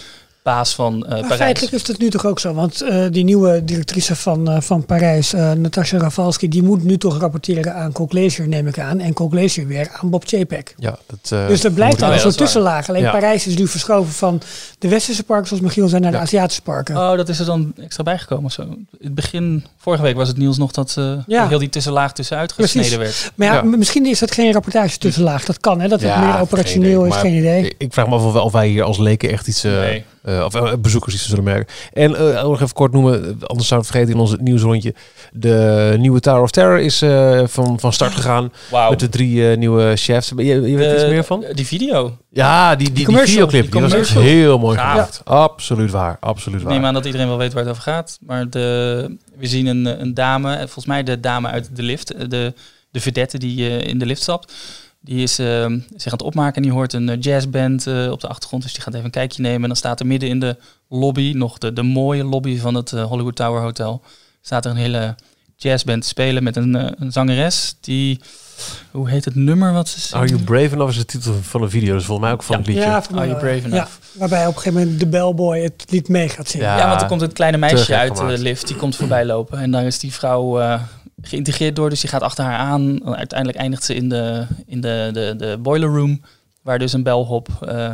baas van eh Maar Parijs. feitelijk is het nu toch ook zo, want eh, die nieuwe directrice van, eh, van Parijs, eh Natasha Rafalski, die moet nu toch rapporteren aan Coglazier, neem ik aan, en Coglazier weer aan Bob Chapek. Ja, dat, eh, Dus er blijft al een soort tussenlaag. Alleen Ja. Parijs is nu verschoven van de westerse parken, zoals Michiel zei, naar de. Aziatische parken. Oh, dat is er dan extra bijgekomen zo. In het begin, vorige week was het nieuws nog dat eh, Ja. heel die tussenlaag tussenuit Precies. gesneden werd. maar ja, misschien is dat geen rapportage tussenlaag. Dat kan, hè? Dat het Ja, meer operationeel is, geen idee. Ik, ik vraag me af of, of wij hier als leken echt iets, eh, Nee. Eh, of eh, bezoekers iets zullen merken. En eh, nog even kort noemen, anders zou het vergeten in ons nieuwsrondje. De nieuwe Tower of Terror is eh, van, van start gegaan Wauw. met de drie eh, nieuwe chefs. Je, je weet er iets meer van? Die video. Ja, die, die, die, videoclip, die die was heel mooi gemaakt. Absoluut waar, absoluut Ik waar. neem aan dat iedereen wel weet waar het over gaat. Maar de, we zien een, een dame, volgens mij de dame uit de lift, de, de vedette die in de lift stapt. Die is eh, zich aan het opmaken en die hoort een eh, jazzband eh, op de achtergrond. Dus die gaat even een kijkje nemen. En dan staat er midden in de lobby, nog de, de mooie lobby van het eh, Hollywood Tower Hotel, staat er een hele jazzband te spelen met een, een zangeres die, hoe heet het nummer wat ze Are You? Brave Enough is de titel van een video, dus volgens mij ook van Ja. het liedje. Ja, van Are You Brave ja. Enough? Waarbij op een gegeven moment de bellboy het lied mee gaat zingen. Ja. Ja, want er komt een kleine meisje uit gemaakt. de lift, die komt voorbij lopen. En daar is die vrouw eh, geïntegreerd door, dus die gaat achter haar aan. En uiteindelijk eindigt ze in de, in de, de, de boiler room, waar dus een belhop eh,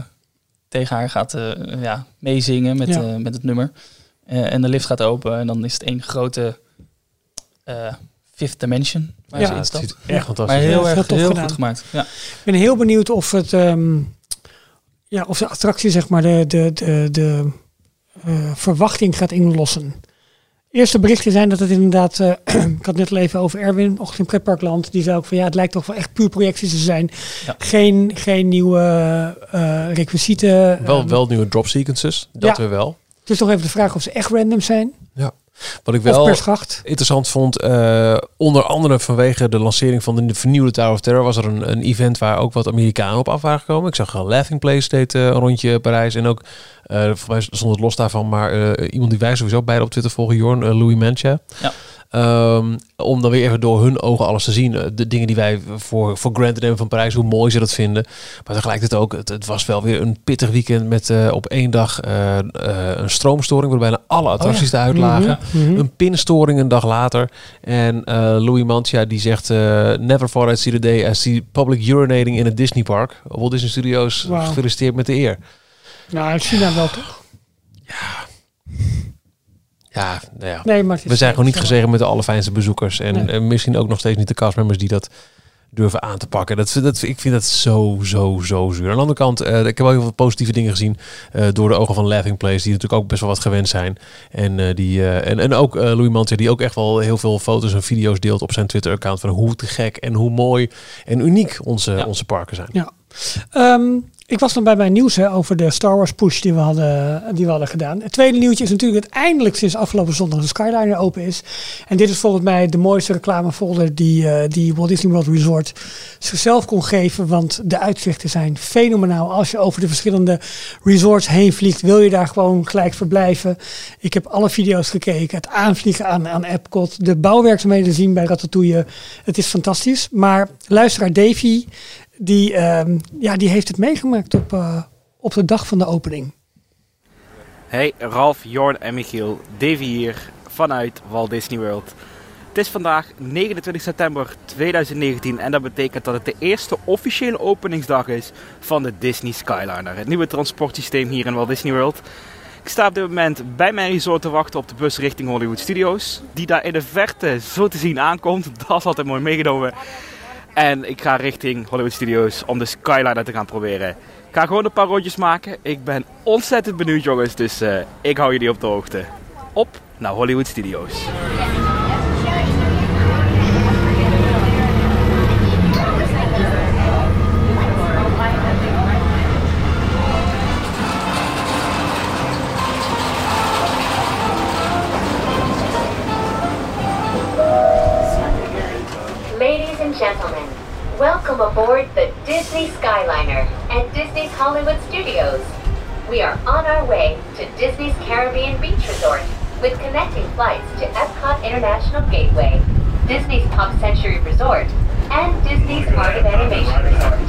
tegen haar gaat eh, ja, meezingen met, Ja. eh, met het nummer. Eh, en de lift gaat open en dan is het één grote eh, fifth dimension waar Ja, ze het ziet echt fantastisch Maar heel erg heel tof heel gedaan. goed gemaakt. Ja. Ik ben heel benieuwd of het, ehm, ja, of de attractie, zeg maar, de, de, de, de eh, verwachting gaat inlossen. Eerste berichten zijn dat het inderdaad, eh, ik had net al even over Erwin, ochtend in Pretparkland, die zei ook van ja, het lijkt toch wel echt puur projecties te zijn. Ja. Geen, geen nieuwe eh requisieten. Wel, Ehm, wel nieuwe drop sequences, dat Ja. weer wel. Het is toch even de vraag of ze echt random zijn. Wat ik wel interessant vond, eh, onder andere vanwege de lancering van de vernieuwde Tower of Terror, was er een, een event waar ook wat Amerikanen op af waren gekomen. Ik zag een Laughing Place deed eh, een rondje Parijs en ook, eh voor mij stond het los daarvan, maar eh, iemand die wij sowieso beide op Twitter volgen, Jorn, Louis Mancha. Ja. Ehm, om dan weer even door hun ogen alles te zien. Eh, De dingen die wij voor, voor granted nemen van Parijs, hoe mooi ze dat vinden. Maar tegelijkertijd ook, het, het was wel weer een pittig weekend met eh, op één dag eh, een stroomstoring, waar bijna alle attracties eruit lagen. Mhm, mhm. Een pinstoring een dag later. En Louis Mantia die zegt... Never thought I'd see the day I see public urinating in a Disney park. Walt Disney Studios, Wauw. gefeliciteerd met de eer. Nou, in China wel toch? Ja, nou ja. Nee, maar we zijn gewoon niet gezegend met de allerfijnste bezoekers. En, Nee. en misschien ook nog steeds niet de castmembers die dat durven aan te pakken. Dat, dat, ik vind dat zo, zo, zo zuur. Aan de andere kant, eh, ik heb wel heel veel positieve dingen gezien eh, door de ogen van Laughing Place, die natuurlijk ook best wel wat gewend zijn. En, eh, die, eh, en, en ook eh, Louis Mantia, die ook echt wel heel veel foto's en video's deelt op zijn Twitter-account van hoe te gek en hoe mooi en uniek onze, Ja. onze parken zijn. Ja. Ehm, ik was nog bij mijn nieuws hè, over de Star Wars push die we, hadden, die we hadden gedaan. Het tweede nieuwtje is natuurlijk dat eindelijk sinds afgelopen zondag de Skyliner open is. En dit is volgens mij de mooiste reclamefolder die, eh, die Walt Disney World Resort zichzelf kon geven. Want de uitzichten zijn fenomenaal. Als je over de verschillende resorts heen vliegt, wil je daar gewoon gelijk verblijven. Ik heb alle video's gekeken. Het aanvliegen aan, aan Epcot. De bouwwerkzaamheden zien bij Ratatouille. Het is fantastisch. Maar luisteraar Davy, die, ehm, ja, die heeft het meegemaakt op, eh, op de dag van de opening. Hey, Ralf, Jorn en Michiel. Davy hier vanuit Walt Disney World. Het is vandaag 29 september 2019 en dat betekent dat het de eerste officiële openingsdag is van de Disney Skyliner. Het nieuwe transportsysteem hier in Walt Disney World. Ik sta op dit moment bij mijn resort te wachten op de bus richting Hollywood Studios. Die daar in de verte zo te zien aankomt. Dat is altijd mooi meegenomen. En ik ga richting Hollywood Studios om de Skyliner te gaan proberen. Ik ga gewoon een paar rondjes maken. Ik ben ontzettend benieuwd jongens, dus eh, ik hou jullie op de hoogte. Op naar Hollywood Studios. Welcome aboard the Disney Skyliner at Disney's Hollywood Studios. We are on our way to Disney's Caribbean Beach Resort with connecting flights to Epcot International Gateway, Disney's Pop Century Resort, and Disney's Art of Animation Resort.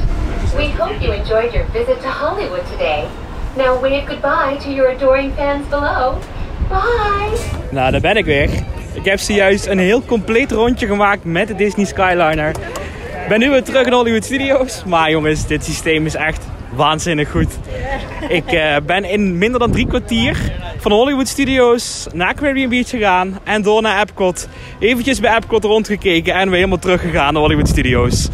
We hope you enjoyed your visit to Hollywood today. Now wave goodbye to your adoring fans below. Bye! Nou, daar ben ik weer. Ik heb zojuist een heel compleet rondje gemaakt met de Disney Skyliner. Ik ben nu weer terug in Hollywood Studios. Maar jongens, dit systeem is echt waanzinnig goed. Ik eh, ben in minder dan drie kwartier van Hollywood Studios naar Caribbean Beach gegaan. En door naar Epcot. Eventjes bij Epcot rondgekeken en weer helemaal teruggegaan naar Hollywood Studios.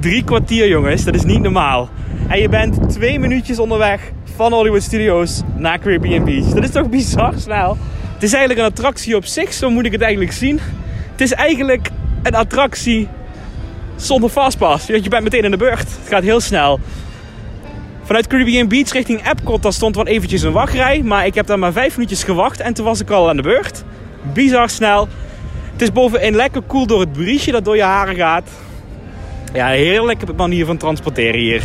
Drie kwartier jongens, dat is niet normaal. En je bent twee minuutjes onderweg van Hollywood Studios naar Caribbean Beach. Dat is toch bizar snel. Het is eigenlijk een attractie op zich, zo moet ik het eigenlijk zien. Het is eigenlijk een attractie zonder fastpass. Je bent meteen in de beurt. Het gaat heel snel. Vanuit Caribbean Beach richting Epcot, daar stond wel eventjes een wachtrij. Maar ik heb daar maar vijf minuutjes gewacht en toen was ik al aan de beurt. Bizar snel. Het is bovenin lekker koel door het briesje dat door je haren gaat. Ja, een heerlijke manier van transporteren hier.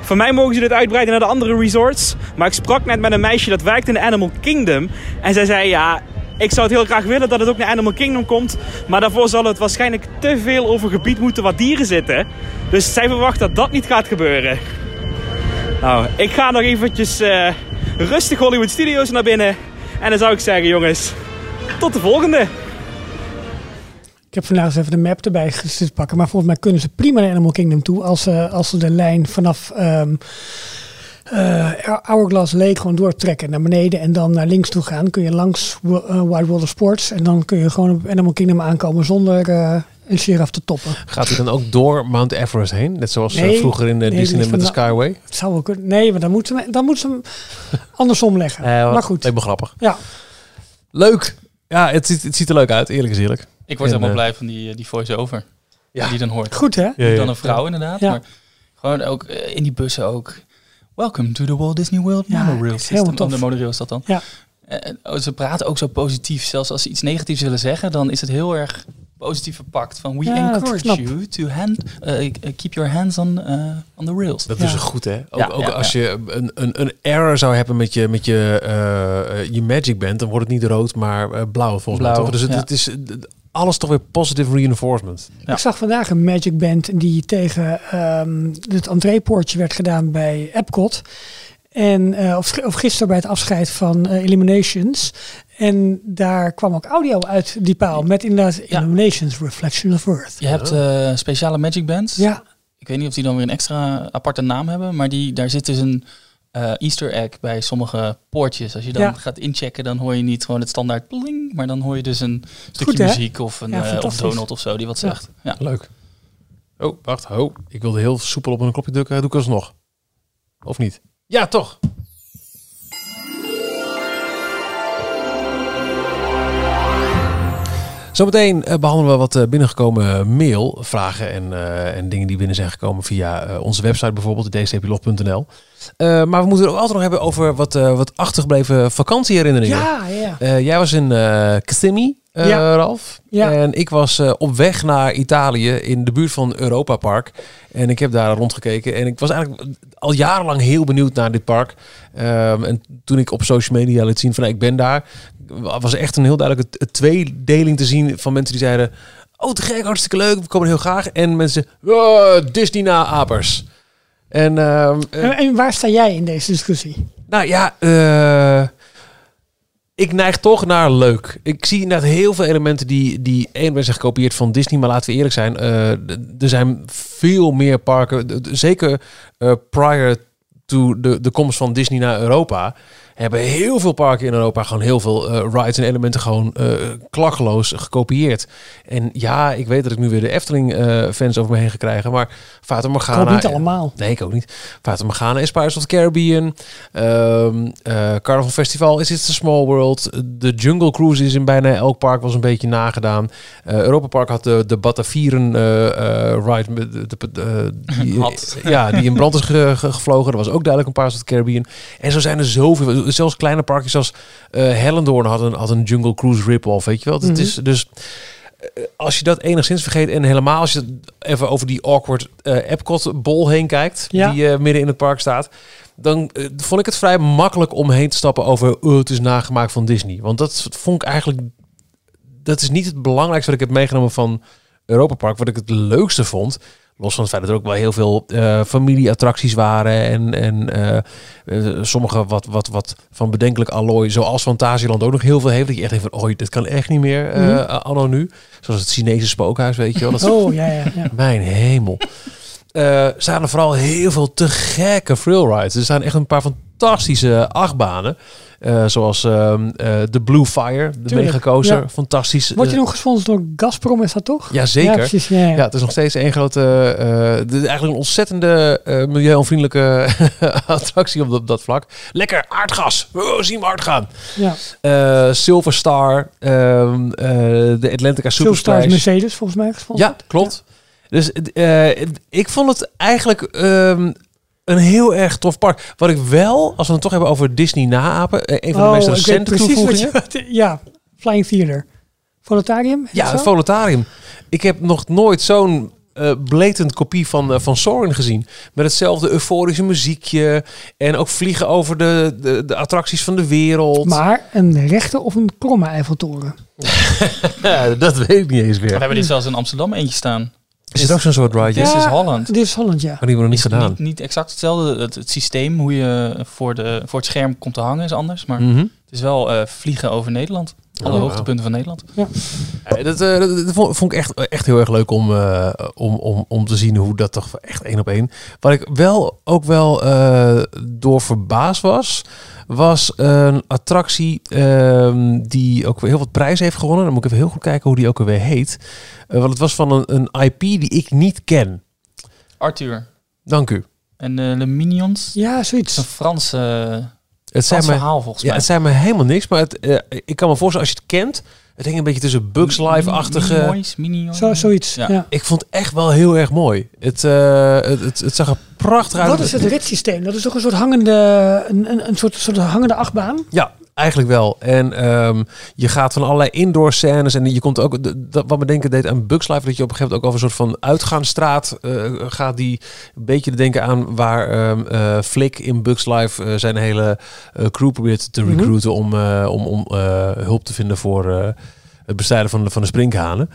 Voor mij mogen ze dit uitbreiden naar de andere resorts. Maar ik sprak net met een meisje dat werkt in de Animal Kingdom. En zij zei, ja, ik zou het heel graag willen dat het ook naar Animal Kingdom komt. Maar daarvoor zal het waarschijnlijk te veel over gebied moeten waar dieren zitten. Dus zij verwacht dat dat niet gaat gebeuren. Nou, ik ga nog eventjes eh, rustig Hollywood Studios naar binnen. En dan zou ik zeggen, jongens, tot de volgende. Ik heb vandaag eens even de map erbij zitten pakken. Maar volgens mij kunnen ze prima naar Animal Kingdom toe. Als ze, als ze de lijn vanaf ehm eh, Hourglass Lake gewoon doortrekken naar beneden. En dan naar links toe gaan. Kun je langs eh, World of Sports. En dan kun je gewoon op Animal Kingdom aankomen zonder eh, een giraf te toppen. Gaat hij dan ook door Mount Everest heen? Net zoals eh, Nee, vroeger in de nee, Disneyland met de Skyway. Het zou wel kunnen. Nee, maar dan moeten ze, dan moeten ze hem andersom leggen. Eh, maar goed. Me grappig. Ja. Leuk. Ja, het ziet, het ziet er leuk uit. Eerlijk is eerlijk. Ik word En, helemaal eh, blij van die, eh, die voice-over. Ja. Die dan hoort. Goed hè? Ja, ja. Dan een vrouw inderdaad. Ja. Maar gewoon ook eh, in die bussen ook. Welcome to the Walt Disney World Ja, Monorail het is helemaal System. Tof. de monorail is dat dan. Ja. Eh, oh, ze praten ook zo positief. Zelfs als ze iets negatiefs willen zeggen, dan is het heel erg positief verpakt. Van we Ja, encourage you to hand, eh, keep your hands on, eh, on the rails. Dat Ja. is goed, hè? Ook, Ja, ook ja, als je een, een, een error zou hebben met je, met je, eh, eh, je Magic Band, dan wordt het niet rood, maar eh, blauw volgens mij. Blauw, Toch? Dus het, ja. het is eh, alles toch weer positive reinforcement. Ja. Ik zag vandaag een Magic Band die tegen ehm, het entreepoortje werd gedaan bij Epcot. En, eh, of, of gisteren bij het afscheid van eh, Illuminations. En daar kwam ook audio uit die paal. Met inderdaad Ja. Illuminations Reflection of Earth. Je hebt eh, speciale Magic Bands. Ja, Ik weet niet of die dan weer een extra aparte naam hebben, maar die, daar zit dus een eh, Easter egg bij sommige poortjes. Als je dan Ja. gaat inchecken, dan hoor je niet gewoon het standaard bling, maar dan hoor je dus een stukje Goed, muziek of een Ja, eh, of. Donald of zo die wat zegt. Ja. Leuk. Oh, wacht. Oh, ik wilde heel soepel op een knopje drukken. Doe ik alsnog. Of niet? Ja, toch. Zometeen eh, behandelen we wat eh, binnengekomen mailvragen en, eh, en dingen die binnen zijn gekomen via eh, onze website bijvoorbeeld, dcplog.nl. Eh maar we moeten het ook altijd nog hebben over wat, eh, wat achtergebleven vakantieherinneringen. Ja, ja. Eh, jij was in eh Kissimmee, eh, Ja. Ralf. Ja. En ik was eh, op weg naar Italië in de buurt van Europa Park. En ik heb daar rondgekeken. En ik was eigenlijk al jarenlang heel benieuwd naar dit park. Ehm, en toen ik op social media liet zien van nou, ik ben daar, was echt een heel duidelijke tweedeling te zien van mensen die zeiden... Oh, te gek, hartstikke leuk, we komen heel graag. En mensen, oh, Disney na apers. En ehm, eh, En, en waar sta jij in deze discussie? nou ja, eh, ik neig toch naar leuk. Ik zie inderdaad heel veel elementen die, die één zijn gekopieerd van Disney. Maar laten we eerlijk zijn, eh, er zijn veel meer parken. Zeker prior to de, de komst van Disney naar Europa. Hebben heel veel parken in Europa gewoon heel veel eh, rides en elementen gewoon eh klakkeloos gekopieerd. En ja, ik weet dat ik nu weer de Efteling eh, fans over me heen ga krijgen. Maar Fata Ik Morgana... hoop niet allemaal. Nee, ik ook niet. Fata Morgana is Pirates of the Caribbean. Ehm eh, Carnival Festival is It's a Small World. De Jungle Cruise is in bijna elk park was een beetje nagedaan. Eh Europa Park had de, de Batavieren eh, eh, ride. met De, de, de- die, Had. Ja, die in brand is ge- ge- gevlogen. Dat was ook duidelijk een Pirates of the Caribbean. En zo zijn er zoveel. Zelfs kleine parkjes als eh Hellendoorn had een, had een Jungle Cruise rip-off. Weet je wel? Het Mhm. is dus eh, als je dat enigszins vergeet en helemaal als je even over die awkward eh Epcot bol heen kijkt, Ja. die midden in het park staat, dan vond ik het vrij makkelijk om heen te stappen over oh, het is nagemaakt van Disney. Want dat vond ik eigenlijk dat is niet het belangrijkste wat ik heb meegenomen van Europa Park. Wat ik het leukste vond, los van het feit dat er ook wel heel veel eh, familieattracties waren en, en eh, eh, sommige wat, wat, wat van bedenkelijk allooi, zoals Fantasieland ook nog heel veel heeft. Dat je echt denkt van, oh, dit kan echt niet meer Mhm. anno nu. Zoals het Chinese spookhuis, weet je wel. Dat Oh, ja, ja, ja. mijn hemel. Staan er vooral heel veel te gekke thrill rides. Er staan echt een paar fantastische achtbanen. Eh, zoals ehm, eh, de Blue Fire, de Megacoaster. ja. Fantastisch. Word je Eh, nog gesponsord door Gazprom, is dat toch? ja, zeker. Ja, precies. Ja, ja. Ja, het is nog steeds één grote, de- eigenlijk een ontzettende uh, milieuonvriendelijke attractie op dat, dat vlak. Lekker aardgas. Oh, zien we hard gaan. ja. Silver Star, ehm, eh, de Atlantica Super Silverstar is. Mercedes volgens mij gesponsord. Ja, klopt. Dus ik vond het eigenlijk ehm, een heel erg tof park. Wat ik wel, als we het toch hebben over Disney naapen, eh, een van de Oh, meest ik weet recente precies wat toevoegingen. je... Ja, Flying Theater. Volotarium? is Ja, het. Ik heb nog nooit zo'n blatant kopie van, uh, van Soarin' gezien. Met hetzelfde euforische muziekje. En ook vliegen over de, de, de attracties van de wereld. Maar een rechte of een kromme Eiffeltoren? Ja, dat weet ik niet eens We meer. hebben dit zelfs in Amsterdam eentje staan. Is het ook zo'n soort ride? Ja. is Holland. Dit is Holland, ja. Maar die hebben we nog niet gedaan. Niet, niet exact hetzelfde. Het, het systeem, hoe je voor, de, voor het scherm komt te hangen, is anders. Maar Mhm. het is wel eh, vliegen over Nederland. Alle Oh, hoogtepunten van Nederland. Ja, dat, eh, dat, dat vond, ik echt, echt heel erg leuk om, eh, om, om, om te zien hoe dat toch echt één op één. Wat ik wel ook wel eh, door verbaasd was, was een attractie ehm, die ook weer heel wat prijzen heeft gewonnen. Dan moet ik even heel goed kijken hoe die ook alweer heet. Eh, want het was van een, een IP die ik niet ken. Arthur Dank u. en eh Le Minions. Ja, is een zoiets. Het zijn me, verhaal volgens ja, mij. het zijn me helemaal niks, maar het, eh, ik kan me voorstellen als je het kent. Het hing een beetje tussen Bugs Live-achtige... Minimoys. Zo, zoiets, Ja. ja. Ik vond het echt wel heel erg mooi. Het, eh, het, het, het zag er prachtig uit. Wat is het ritssysteem? Dat is toch een soort hangende, een, een, een soort, soort hangende achtbaan? Ja, eigenlijk wel. En ehm, je gaat van allerlei indoor scènes en je komt ook, dat, wat me denken deed aan Bugs Life, dat je op een gegeven moment ook over een soort van uitgaansstraat eh, gaat die een beetje te denken aan waar eh, Flick in Bugs Life eh, zijn hele crew probeert te Mhm. recruiten om, om, om hulp te vinden voor het bestrijden van de, van de sprinkhanen.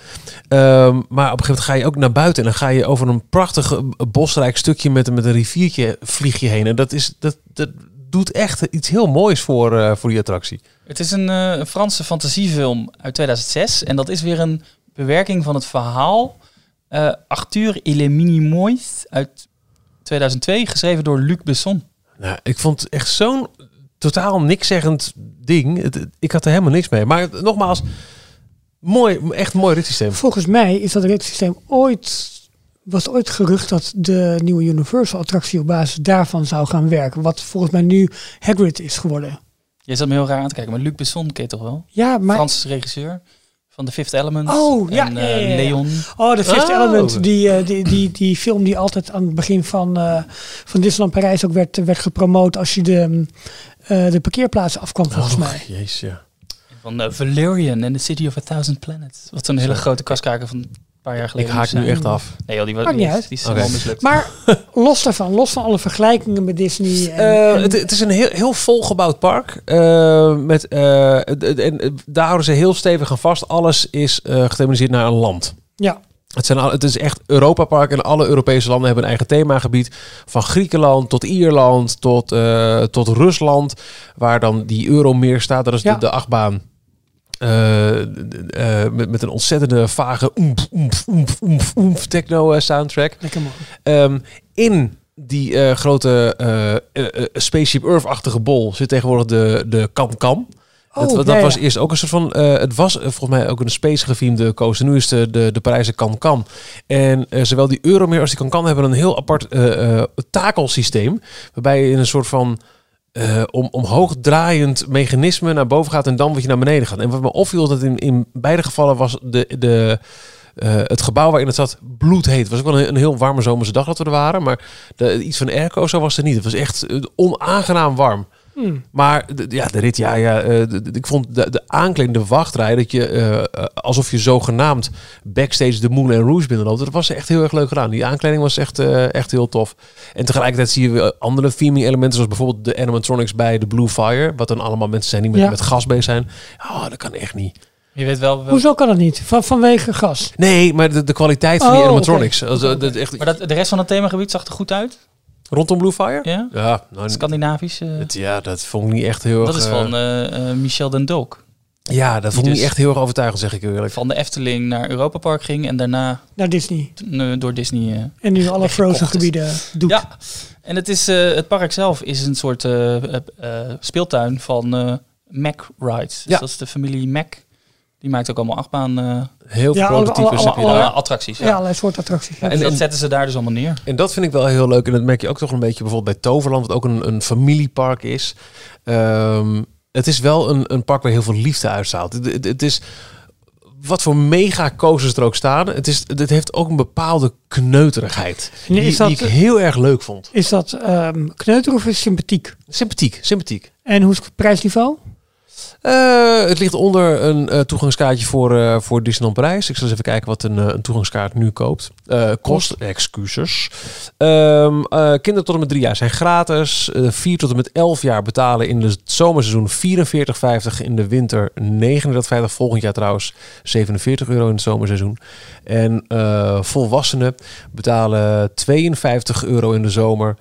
Ehm, maar op een gegeven moment ga je ook naar buiten en dan ga je over een prachtig bosrijk stukje met, een- met een riviertje vlieg je heen. En dat, is, dat, dat doet echt iets heel moois voor, eh, voor die attractie. Het is een, eh, een Franse fantasiefilm uit 2006. En dat is weer een bewerking van het verhaal eh, Arthur et les Minimoys uit 2002, geschreven door Luc Besson. Nou, ik vond het echt zo'n totaal nikszeggend ding. Het- het- ik had er helemaal niks mee. Maar nogmaals, mooi, echt mooi ritssysteem. Volgens mij is dat ritssysteem ooit... Was ooit gerucht dat de nieuwe Universal attractie op basis daarvan zou gaan werken. Wat volgens mij nu Hagrid is geworden. Je zat me heel raar aan te kijken, maar Luc Besson ken je toch wel? Ja, maar... Franse regisseur van The Fifth Element. Oh, ja, en, ja, ja, eh, ja. Leon. Oh, de Fifth Oh. Element, die, eh, die, die, die film die altijd aan het begin van, eh van Disneyland Parijs ook werd, werd gepromoot als je de, eh, de parkeerplaatsen afkwam, volgens Oh, mij. Jezus, ja. Van Valerian and the City of a Thousand Planets. Wat zo'n hele grote kaskaker van een paar jaar Ik geleden. haak moest nu echt af. Nee joh, die, was, niet uit. die is mislukt. Maar los daarvan, los van alle vergelijkingen met Disney. En, Eh, en- het, het is een heel, heel volgebouwd park. Eh, met, eh, het- en daar houden ze heel stevig aan vast. Alles is eh gethematiseerd naar een land. ja, Het, zijn al, het is echt Europa Park en alle Europese landen hebben een eigen themagebied. Van Griekenland tot Ierland tot, eh, tot Rusland. Waar dan die Euromeer staat. Dat is Ja. de, de achtbaan. Eh, eh, met, met een ontzettende vage oemf, oemf, oemf, oemf, oemf techno eh, soundtrack. lekker man. Ehm, in die grote Spaceship Earth-achtige bol zit tegenwoordig de, de Kam Kam. dat Oh, dat ja, was eerst ook een soort van. het was volgens mij ook een space gefilmde coaster. Nu is de, de, de Parijse Can. En zowel die Euromeer als die Can hebben een heel apart takelsysteem. Waarbij je in een soort van. Eh, om, omhoog draaiend mechanisme naar boven gaat en dan wat je naar beneden gaat. En wat me opviel dat in, in beide gevallen was de, de, eh, het gebouw waarin het zat bloedheet. Het was ook wel een, een heel warme zomerse dag dat we er waren. Maar de, iets van airco zo was er niet. Het was echt eh, onaangenaam warm. Hmm. Maar de, ja, de rit, ja, ja eh, de- de- ik vond de, de aankleding, de wachtrij, dat je eh, eh, alsof je zogenaamd backstage de Moulin Rouge binnenloopt. Dat was echt heel erg leuk gedaan. Die aankleding was echt, eh, echt heel tof. En tegelijkertijd zie je weer andere theming elementen, zoals bijvoorbeeld de animatronics bij de Blue Fire. Wat dan allemaal mensen zijn die met, Ja. met gas bezig zijn. Oh, dat kan echt niet. Je weet wel... wel Hoezo kan dat niet? Van, vanwege gas. Nee, maar de, de kwaliteit van Oh, die oké. animatronics. Also, Oké, dat echt, maar dat, de rest van het themagebied zag er goed uit? Rondom Blue Fire? Ja? Ja, nou, Scandinavisch? eh, het, ja, dat vond ik niet echt heel erg... dat is van eh, eh, Michel den Dolk. Ja, dat vond ik dus- niet echt heel erg overtuigend, zeg ik eerlijk. Van de Efteling naar Europa Park ging en daarna Naar Disney. eh, door Disney... eh, En nu alle frozen is. gebieden doet. Ja, en het, is, eh, het park zelf is een soort eh, eh, eh, speeltuin van eh, Mac Rides. Dus Ja. dat is de familie Mac. Die maakt ook allemaal achtbaan eh, Heel veel Ja, prototypes alle- alle- attracties. Ja, Ja. allerlei soorten attracties. ja. En, dat zetten ze daar dus allemaal neer. En dat vind ik wel heel leuk. En dat merk je ook toch een beetje bijvoorbeeld bij Toverland, wat ook een, een familiepark is. Ehm, het is wel een, een park waar heel veel liefde uitstraalt. Het, het, het is wat voor mega coasters er ook staan. Het, is, het heeft ook een bepaalde kneuterigheid. Nee, Die, is dat- die ik heel erg leuk vond. Is dat ehm kneuter of is het sympathiek? Sympathiek, sympathiek. En hoe is het prijsniveau? Eh, het ligt onder een eh, toegangskaartje voor, eh voor Disneyland Parijs. Ik zal eens even kijken wat een, een toegangskaart nu koopt. Kost, excuses. Ehm, eh, kinderen tot en met drie jaar zijn gratis. Vier tot en met elf jaar betalen in het zomerseizoen 44,50. In de winter 39,50. Volgend jaar trouwens 47 euro in het zomerseizoen. En volwassenen betalen 52 euro in de zomer.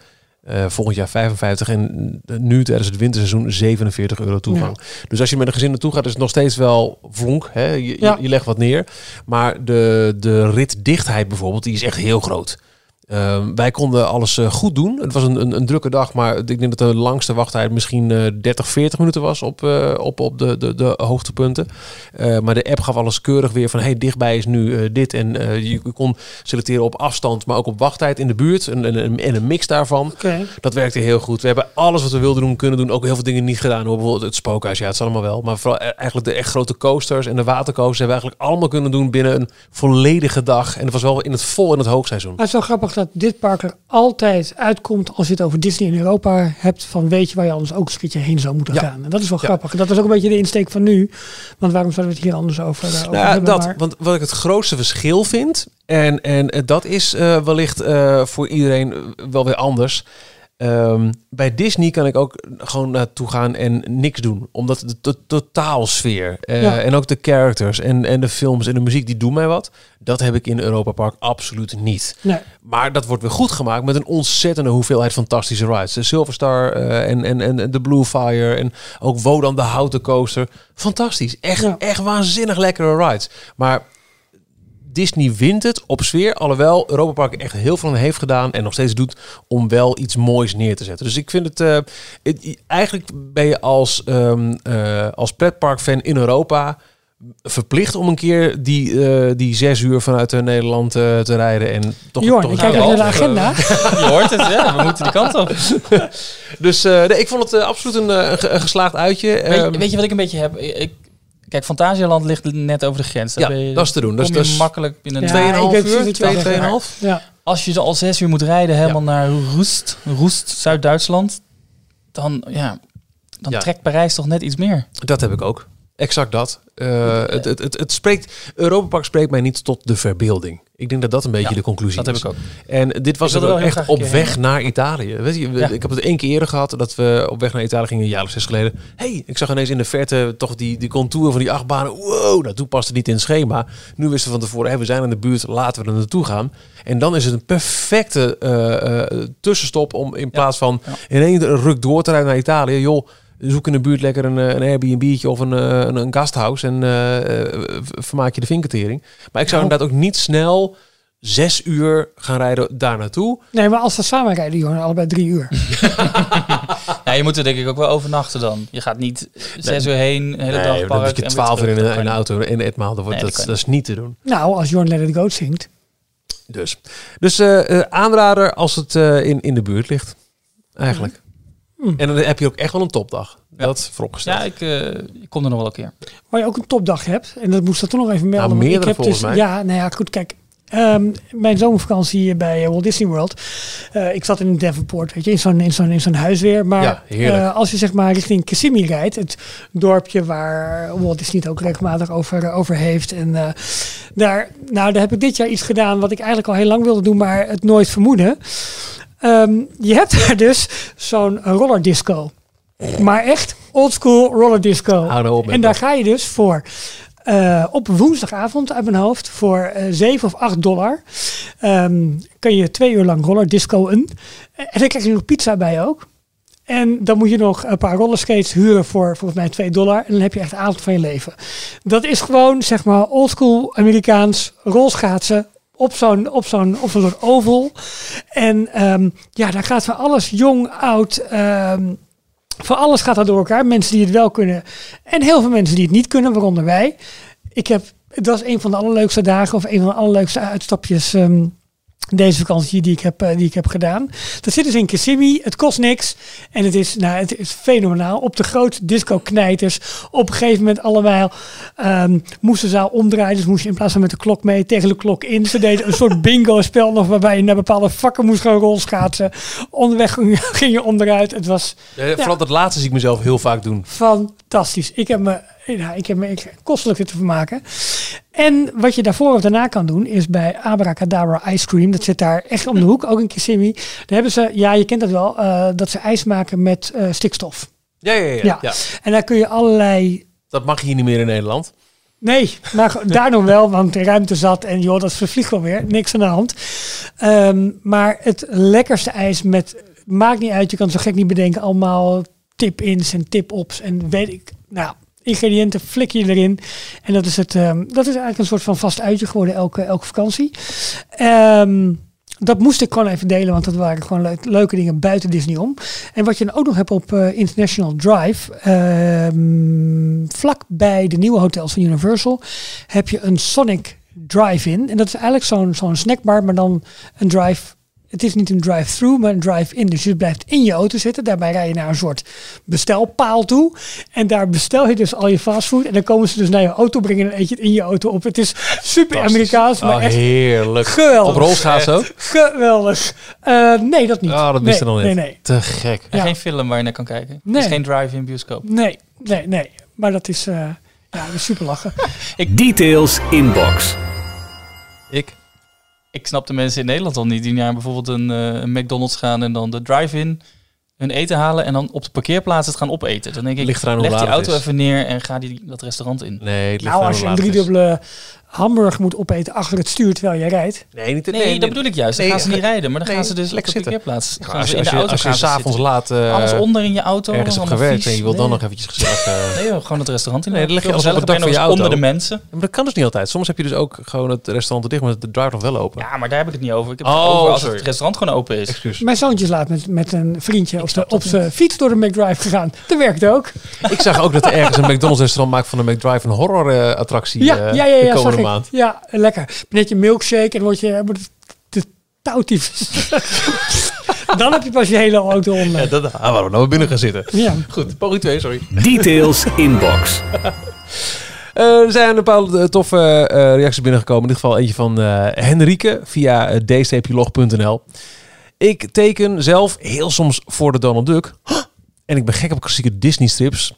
Eh, volgend jaar 55 en nu tijdens het winterseizoen 47 euro toegang. Dus als je met een gezin naartoe gaat, is het nog steeds wel vlonk. Hè? Je, je- je, legt wat neer. Maar de, de ritdichtheid bijvoorbeeld, die is echt heel groot. Ehm, wij konden alles eh, goed doen. Het was een, een, een drukke dag, maar ik denk dat de langste wachttijd misschien eh 30, 40 minuten was op, eh, op, op de, de, de hoogtepunten. Eh, maar de app gaf alles keurig weer van hey, dichtbij is nu dit. En je, je kon selecteren op afstand, maar ook op wachttijd in de buurt. En, en, en, en een mix daarvan. Dat werkte heel goed. We hebben alles wat we wilden doen kunnen doen. Ook heel veel dingen niet gedaan. Hoor. Bijvoorbeeld het spookhuis, ja, het is allemaal wel. Maar vooral e- eigenlijk de echt grote coasters en de watercoasters hebben we eigenlijk allemaal kunnen doen binnen een volledige dag. En het was wel in het vol in het hoogseizoen. Maar het is wel grappig dat dit park er altijd uitkomt als je het over Disney in Europa hebt. Van weet je waar je anders ook een keertje heen zou moeten Ja. gaan. En dat is wel Ja. grappig. En dat is ook een beetje de insteek van nu. Want waarom zouden we het hier anders over, over Nou ja, hebben? dat, maar, want wat ik het grootste verschil vind, en, en eh, dat is eh, wellicht voor iedereen wel weer anders. Ehm, bij Disney kan ik ook gewoon naartoe gaan en niks doen. Omdat de to- totaalsfeer eh, Ja. en ook de characters en, en de films en de muziek, die doen mij wat. Dat heb ik in Europa Park absoluut niet. nee. Maar dat wordt weer goed gemaakt met een ontzettende hoeveelheid fantastische rides. De Silver Star eh, en, en, en de Blue Fire en ook Wodan de houten coaster. Fantastisch. Echt, Ja. echt waanzinnig lekkere rides. Maar Disney wint het op sfeer. Alhoewel Europa Park echt heel veel aan heeft gedaan en nog steeds doet om wel iets moois neer te zetten. Dus ik vind het, eh, het- eigenlijk ben je als, ehm eh, als pretparkfan in Europa verplicht om een keer die, eh, die zes uur vanuit Nederland eh, te rijden. En toch, Jorn, toch ik kijk naar de agenda. Je hoort het, hè? We moeten die kant op. Dus eh, nee, ik vond het absoluut een, eh, een ge- een geslaagd uitje. Weet, Ehm, weet je wat ik een beetje heb? Ik, kijk, Fantasialand ligt net over de grens. Daar ja, je- dat is te doen. Dus, je dus makkelijk binnen Ja, twee. ik 2,5 weet precies uur, wat je wil 2, zeggen. 2,5. Ja. Als je al zes uur moet rijden helemaal naar Roest, Roest, Zuid-Duitsland, dan, ja, dan Ja. trekt Parijs toch net iets meer. Dat heb ik ook. Exact dat. Eh, het, het, het, het spreekt, Europa Park spreekt mij niet tot de verbeelding. Ik denk dat dat een beetje Ja, de conclusie Dat heb is. ik ook. En dit was er wel echt op weg naar Italië. Weet je, Ja. ik heb het één keer eerder gehad dat we op weg naar Italië gingen, een jaar of zes geleden. hey, ik zag ineens in de verte toch die, die contouren van die achtbanen. Wow, nou, toen paste niet in het schema. Nu wisten we van tevoren, hey, we zijn in de buurt, laten we er naartoe gaan. En dan is het een perfecte eh, eh, tussenstop om in plaats van in één ruk door te rijden naar Italië. Joh, zoek in de buurt lekker een, eh, een Airbnb'tje of een, eh, een, een gasthouse en eh, vermaak je de vinketering. Maar ik zou Nou. inderdaad ook niet snel zes uur gaan rijden daar naartoe. Nee, maar als we samen rijden, Jorn, allebei drie uur. Ja, je moet er denk ik ook wel overnachten dan. Je gaat niet zes uur heen, de hele dag dan park. moet je twaalf uur in, een- in de auto in Etmaal. Dat, wordt- Nee, dat, dat is niet te doen. Nou, als Jorn Let It Go zingt. Dus, dus eh, eh, aanrader als het eh, in, in de buurt ligt. Eigenlijk. Mm. En dan heb je ook echt wel een topdag. Ja. Dat vooropgesteld. Ja, ik, eh, ik kom er nog wel een keer. Waar je ook een topdag hebt. En dat moest dat toch nog even melden. Nou, ik meerdere heb dus, mij. Ja, nou ja, goed, kijk. Ehm, mijn zomervakantie bij eh, Walt Disney World. Eh, ik zat in Devonport, weet je, in zo'n in zo'n in zo'n huis weer. Maar Ja, eh, als je zeg maar richting Kissimmee rijdt, het dorpje waar Walt Disney het ook regelmatig over, over heeft. En eh, daar, nou, daar heb ik dit jaar iets gedaan wat ik eigenlijk al heel lang wilde doen, maar het nooit vermoeden. Ehm, je hebt daar dus zo'n roller disco. Maar echt oldschool roller disco. Nou op En daar dat. ga je dus voor eh, op woensdagavond uit mijn hoofd voor eh 7 of 8 dollar. ehm, kan je twee uur lang roller discoen. En dan krijg je nog pizza bij ook. En dan moet je nog een paar rollerskates huren voor volgens mij 2 dollar. En dan heb je echt de avond van je leven. Dat is gewoon zeg maar oldschool Amerikaans rolschaatsen. Op zo'n, op, zo'n, op zo'n oval. En ehm, ja, daar gaat van alles jong, oud. ehm, voor alles gaat dat door elkaar. Mensen die het wel kunnen. En heel veel mensen die het niet kunnen, waaronder wij. Ik heb, het was een van de allerleukste dagen. Of een van de allerleukste uitstapjes. ehm, deze vakantie die ik heb, eh, die ik heb gedaan. Dat zit dus in Kissimmee. Het kost niks. En het is, nou, het is fenomenaal. Op de grote disco-knijters. Op een gegeven moment allemaal ehm, moesten ze omdraaien. Dus moest je in plaats van met de klok mee tegen de klok in. Ze deden een soort bingo-spel nog waarbij je naar bepaalde vakken moest gaan rolschaatsen. Onderweg ging je- onderuit. Het was Eh, Vooral dat laatste zie ik mezelf heel vaak doen. fantastisch. Ik heb me, ja, ik heb me ik, kostelijk zitten vermaken. En wat je daarvoor of daarna kan doen, is bij Abracadabra Ice Cream. Dat zit daar echt om de hoek, ook in Kissimmee. Daar hebben ze, ja, je kent dat wel, eh, dat ze ijs maken met eh, stikstof. Ja, ja, ja, Ja. ja. En daar kun je allerlei Dat mag hier niet meer in Nederland. Nee, maar go- daar nog wel, want de ruimte zat en joh, dat vervliegt wel weer. Niks aan de hand. Ehm, maar het lekkerste ijs met, maakt niet uit, je kan het zo gek niet bedenken, allemaal tip-ins en tip-ops en weet ik, nou, ingrediënten flik je erin. En dat is, het, ehm, dat is eigenlijk een soort van vast uitje geworden elke, elke vakantie. Ehm, dat moest ik gewoon even delen, want dat waren gewoon le- leuke dingen buiten Disney om. En wat je dan ook nog hebt op eh, International Drive, ehm, vlak bij de nieuwe hotels van Universal, heb je een Sonic Drive-In. En dat is eigenlijk zo'n zo'n snackbar, maar dan een drive. Het is niet een drive-thru, maar een drive-in. Dus je blijft in je auto zitten. Daarbij rij je naar een soort bestelpaal toe. En daar bestel je dus al je fastfood. En dan komen ze dus naar je auto brengen en eet je het in je auto op. Het is super Amerikaans, maar Oh, echt heerlijk. geweldig. Op rolschaatsen ook? Geweldig. Eh, nee, dat niet. Ah, dat nee, wist ik nog niet. Nee, nee. Te gek. En Ja. geen film waar je naar kan kijken. Nee. Dus geen drive-in bioscoop. Nee, nee, nee. Maar dat is, eh, ja, dat is super lachen. Details inbox. Ik? Ik snap de mensen in Nederland al niet die naar bijvoorbeeld een, eh, een McDonald's gaan en dan de drive-in hun eten halen en dan op de parkeerplaats het gaan opeten. Dan denk ik, Ligt eraan hoe leg die auto is. even neer en ga die, dat restaurant in. Nee, het ligt Nou, als je een driedubbele hamburger moet opeten achter het stuur terwijl je rijdt. Nee, niet, Nee, dat bedoel ik juist. Dan Nee, gaan ze niet rijden, maar dan nee, gaan ze dus op lekker de zitten. parkeerplaats. Ja, gaan als ze je, in als de je, auto als je s'avonds laat eh, Alles onder in je auto. ergens hebt allemaal gewerkt vies. en je wil dan Nee. nog eventjes gezellig... eh, Nee joh, gewoon het restaurant in. Nee, dan leg je alles op het dak van ben je auto. onder de mensen. maar dat kan dus niet altijd. Soms heb je dus ook gewoon het restaurant er dicht, maar de drive nog wel open. Ja, maar daar heb ik het niet over. Ik heb het Oh, over als sorry. het restaurant gewoon open is. Excuus. Mijn zoontje is laat met, met een vriendje op, de, op zijn fiets door de McDrive gegaan. Dat werkt ook. Ik zag ook dat er ergens een McDonald's restaurant maakt van een McDrive een horror eh, attractie Ja, ja, ja, ja, maand. Lekker. Net je milkshake en word je wordt het- de touwtief. dan heb je pas je hele auto onder. Ja, dat, ah, waarom nou binnen gaan zitten. Ja. Goed, poging 2, sorry. Details inbox. Eh, er zijn een bepaalde eh, toffe eh, reacties binnengekomen. In dit geval eentje van eh Henrike via uh, d-log.nl. Ik teken zelf heel soms voor de Donald Duck. En ik ben gek op klassieke Disney strips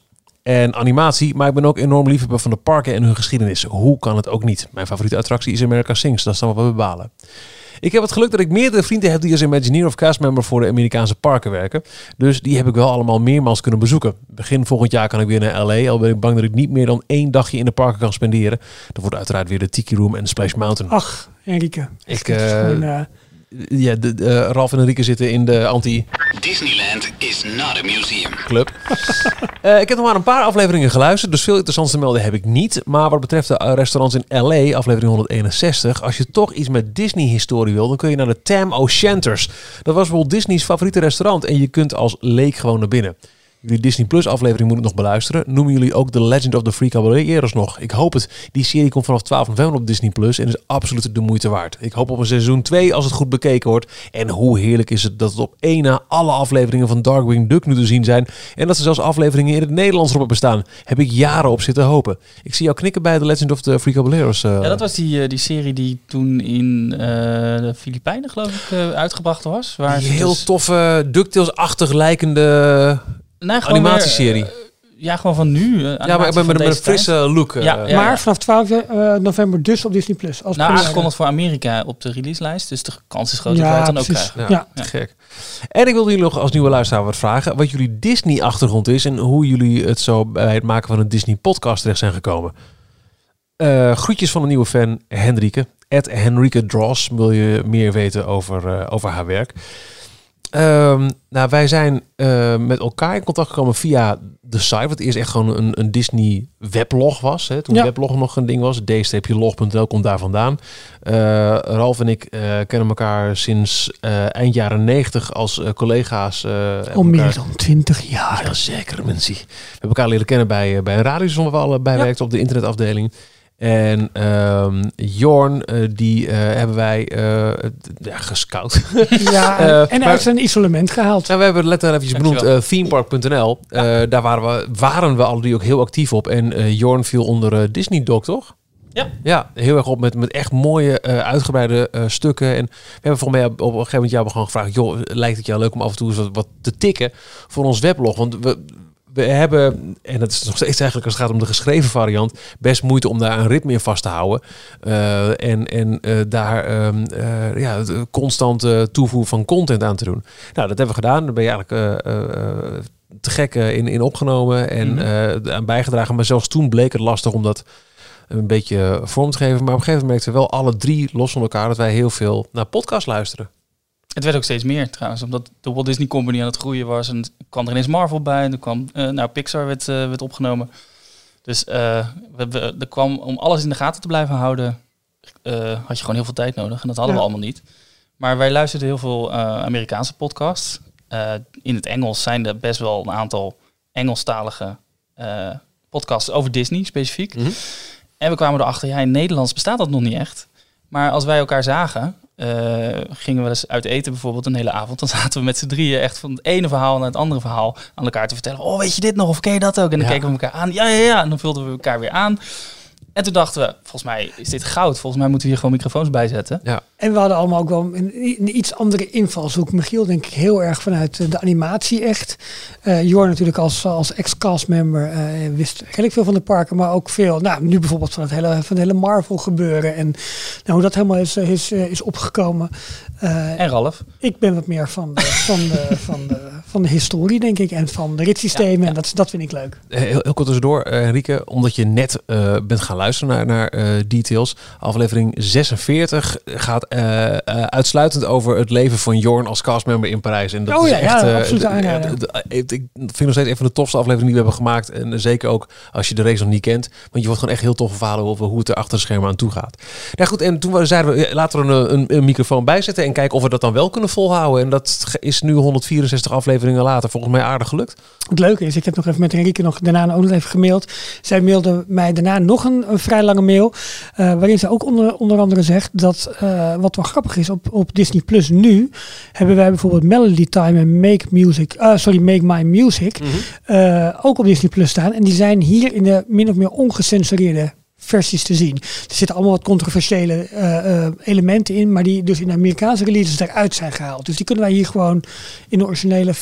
en animatie. Maar ik ben ook enorm liefhebber van de parken en hun geschiedenis. Hoe kan het ook niet? Mijn favoriete attractie is America Sings. Dat is dan wat we bepalen. Ik heb het geluk dat ik meerdere vrienden heb die als Imagineer of castmember voor de Amerikaanse parken werken. Dus die heb ik wel allemaal meermaals kunnen bezoeken. Begin volgend jaar kan ik weer naar LA. Al ben ik bang dat ik niet meer dan één dagje in de parken kan spenderen. Dat wordt uiteraard weer de Tiki Room en Splash Mountain. Ach, Enrique. Ik, Het Ja, de, eh, Ralf en Enrique zitten in de anti Disneyland is not a museum. club. Eh, ik heb nog maar een paar afleveringen geluisterd, dus veel interessants te melden heb ik niet. Maar wat betreft de eh, restaurants in LA, aflevering 161, als je toch iets met Disney-historie wil, dan kun je naar de Tam O'Shanters. Dat was bijvoorbeeld Disney's favoriete restaurant en je kunt als leek gewoon naar binnen. Jullie Disney Plus aflevering moet ik nog beluisteren. Noemen jullie ook The Legend of the Free Caballeros nog? Ik hoop het. Die serie komt vanaf 12 november op Disney Plus en is absoluut de moeite waard. Ik hoop op een seizoen 2 als het goed bekeken wordt. En hoe heerlijk is het dat het op één na alle afleveringen van Darkwing Duck nu te zien zijn. En dat er zelfs afleveringen in het Nederlands erop bestaan. Heb ik jaren op zitten hopen. Ik zie jou knikken bij The Legend of the Free Caballeros. eh. Ja, dat was die, eh, die serie die toen in eh, de Filipijnen, geloof ik, uitgebracht was. Waar die heel dus- toffe, DuckTales-achtig lijkende Nee, gewoon animatieserie. weer, eh, ja, gewoon van nu. eh, ja, maar met, van met, met een frisse look. eh. Ja, ja. maar vanaf 12 eh, november dus op Disney Plus. Als Nou, aangekondigd voor Amerika op de releaselijst. Dus de kans is groot dat Ja, wij het dan ook precies. krijgen. Ja, gek. En ik wilde jullie nog als nieuwe luisteraar wat vragen. Wat jullie Disney-achtergrond is en hoe jullie het zo bij het maken van een Disney-podcast terecht zijn gekomen. Eh, groetjes van een nieuwe fan, Henrike. At Henrike Dross wil je meer weten over, eh, over haar werk. Ehm, nou, wij zijn eh, met elkaar in contact gekomen via de site. Wat eerst echt gewoon een, een Disney weblog was. Hè, toen Ja. weblog nog een ding was. d-log.nl komt daar vandaan. Eh, Ralf en ik eh, kennen elkaar sinds eind jaren 90 als collega's. Al meer dan 20 jaar. ja, zeker mensen. We hebben elkaar leren kennen bij, bij een radiostation waar we allebei Ja. werkten op de internetafdeling. En ehm Jorn, eh, die eh, hebben wij eh, ja, gescout. Ja, en maar- uit zijn isolement gehaald. Nou, we hebben het letterlijk eventjes benoemd, eh, themepark.nl. Daar waren we, waren we alle drie ook heel actief op. En eh, Jorn viel onder Disney Doc, toch? Ja. Ja, heel erg op met, met echt mooie, eh, uitgebreide eh, stukken. En we hebben volgens mij op, op een gegeven moment jou gewoon gevraagd... joh, lijkt het jou leuk om af en toe eens wat, wat te tikken voor ons weblog? Want we, we hebben, en dat is nog steeds eigenlijk als het gaat om de geschreven variant... best moeite om daar een ritme in vast te houden. Eh, en en eh, daar ehm, eh, ja, het constante toevoegen van content aan te doen. Nou, dat hebben we gedaan. Daar ben je eigenlijk te gek in, in opgenomen en Mhm. aan bijgedragen. Maar zelfs toen bleek het lastig om dat een beetje vorm te geven. Maar op een gegeven moment merkten we wel alle drie los van elkaar dat wij heel veel naar podcast luisteren. Het werd ook steeds meer trouwens, omdat de Walt Disney Company aan het groeien was. En kwam er ineens Marvel bij. En er kwam, eh, nou, Pixar werd, eh, werd opgenomen. Dus eh, we, we, er kwam, om alles in de gaten te blijven houden, had je gewoon heel veel tijd nodig. En dat hadden Ja. we allemaal niet. Maar wij luisterden heel veel Amerikaanse podcasts. In het Engels zijn er best wel een aantal Engelstalige podcasts over Disney specifiek. Mhm. En we kwamen erachter, ja, in Nederlands bestaat dat nog niet echt. Maar als wij elkaar zagen, eh, gingen we eens uit eten bijvoorbeeld een hele avond. Dan zaten we met z'n drieën echt van het ene verhaal naar het andere verhaal aan elkaar te vertellen. Oh, weet je dit nog? Of ken je dat ook? En dan Ja. keken we elkaar aan. Ja, ja, ja. En dan vulden we elkaar weer aan. En toen dachten we, volgens mij is dit goud. Volgens mij moeten we hier gewoon microfoons bij zetten. En we hadden allemaal ook wel een, een iets andere invalshoek. Michiel denk ik heel erg vanuit eh, de animatie echt. Eh Jor natuurlijk als, als ex-castmember eh, wist redelijk veel van de parken. Maar ook veel, nou nu bijvoorbeeld van het hele, van het hele Marvel gebeuren. En nou, hoe dat helemaal is, is, is opgekomen. Eh, En Ralf. ik ben wat meer van de, van de, van de, van de historie, denk ik. En van de ritssystemen. En dat, dat vind ik leuk. Eh, Heel, heel kort tussendoor, eh, Henrike, omdat je net eh, bent gaan luisteren naar, naar eh, details. Aflevering 46 gaat eh, eh, uitsluitend over het leven van Jorn als castmember in Parijs. En dat Oh is ja, echt, ja, absoluut Ik vind nog steeds een van de tofste afleveringen die we hebben gemaakt. En zeker ook als je de race nog niet kent. Want je wordt gewoon echt heel toffe verhalen over hoe het er achter de schermen aan toe gaat. Ja goed, en toen zeiden we, laten we een, een, een microfoon bij zetten en kijken of we dat dan wel kunnen volhouden. En dat is nu 164 afleveringen later volgens mij aardig gelukt. Het leuke is, ik heb nog even met Henrike nog daarna ook nog even gemaild. Zij mailde mij daarna nog een, een vrij lange mail. eh, waarin ze ook onder, onder andere zegt dat eh, wat wel grappig is op, op Disney Plus nu. hebben wij bijvoorbeeld Melody Time en Make Music. eh, sorry, Make My Music. eh, ook op Disney Plus staan. En die zijn hier in de min of meer ongecensureerde versies te zien. Er zitten allemaal wat controversiële elementen in, maar die dus in de Amerikaanse releases eruit zijn gehaald. Dus die kunnen wij hier gewoon in de originele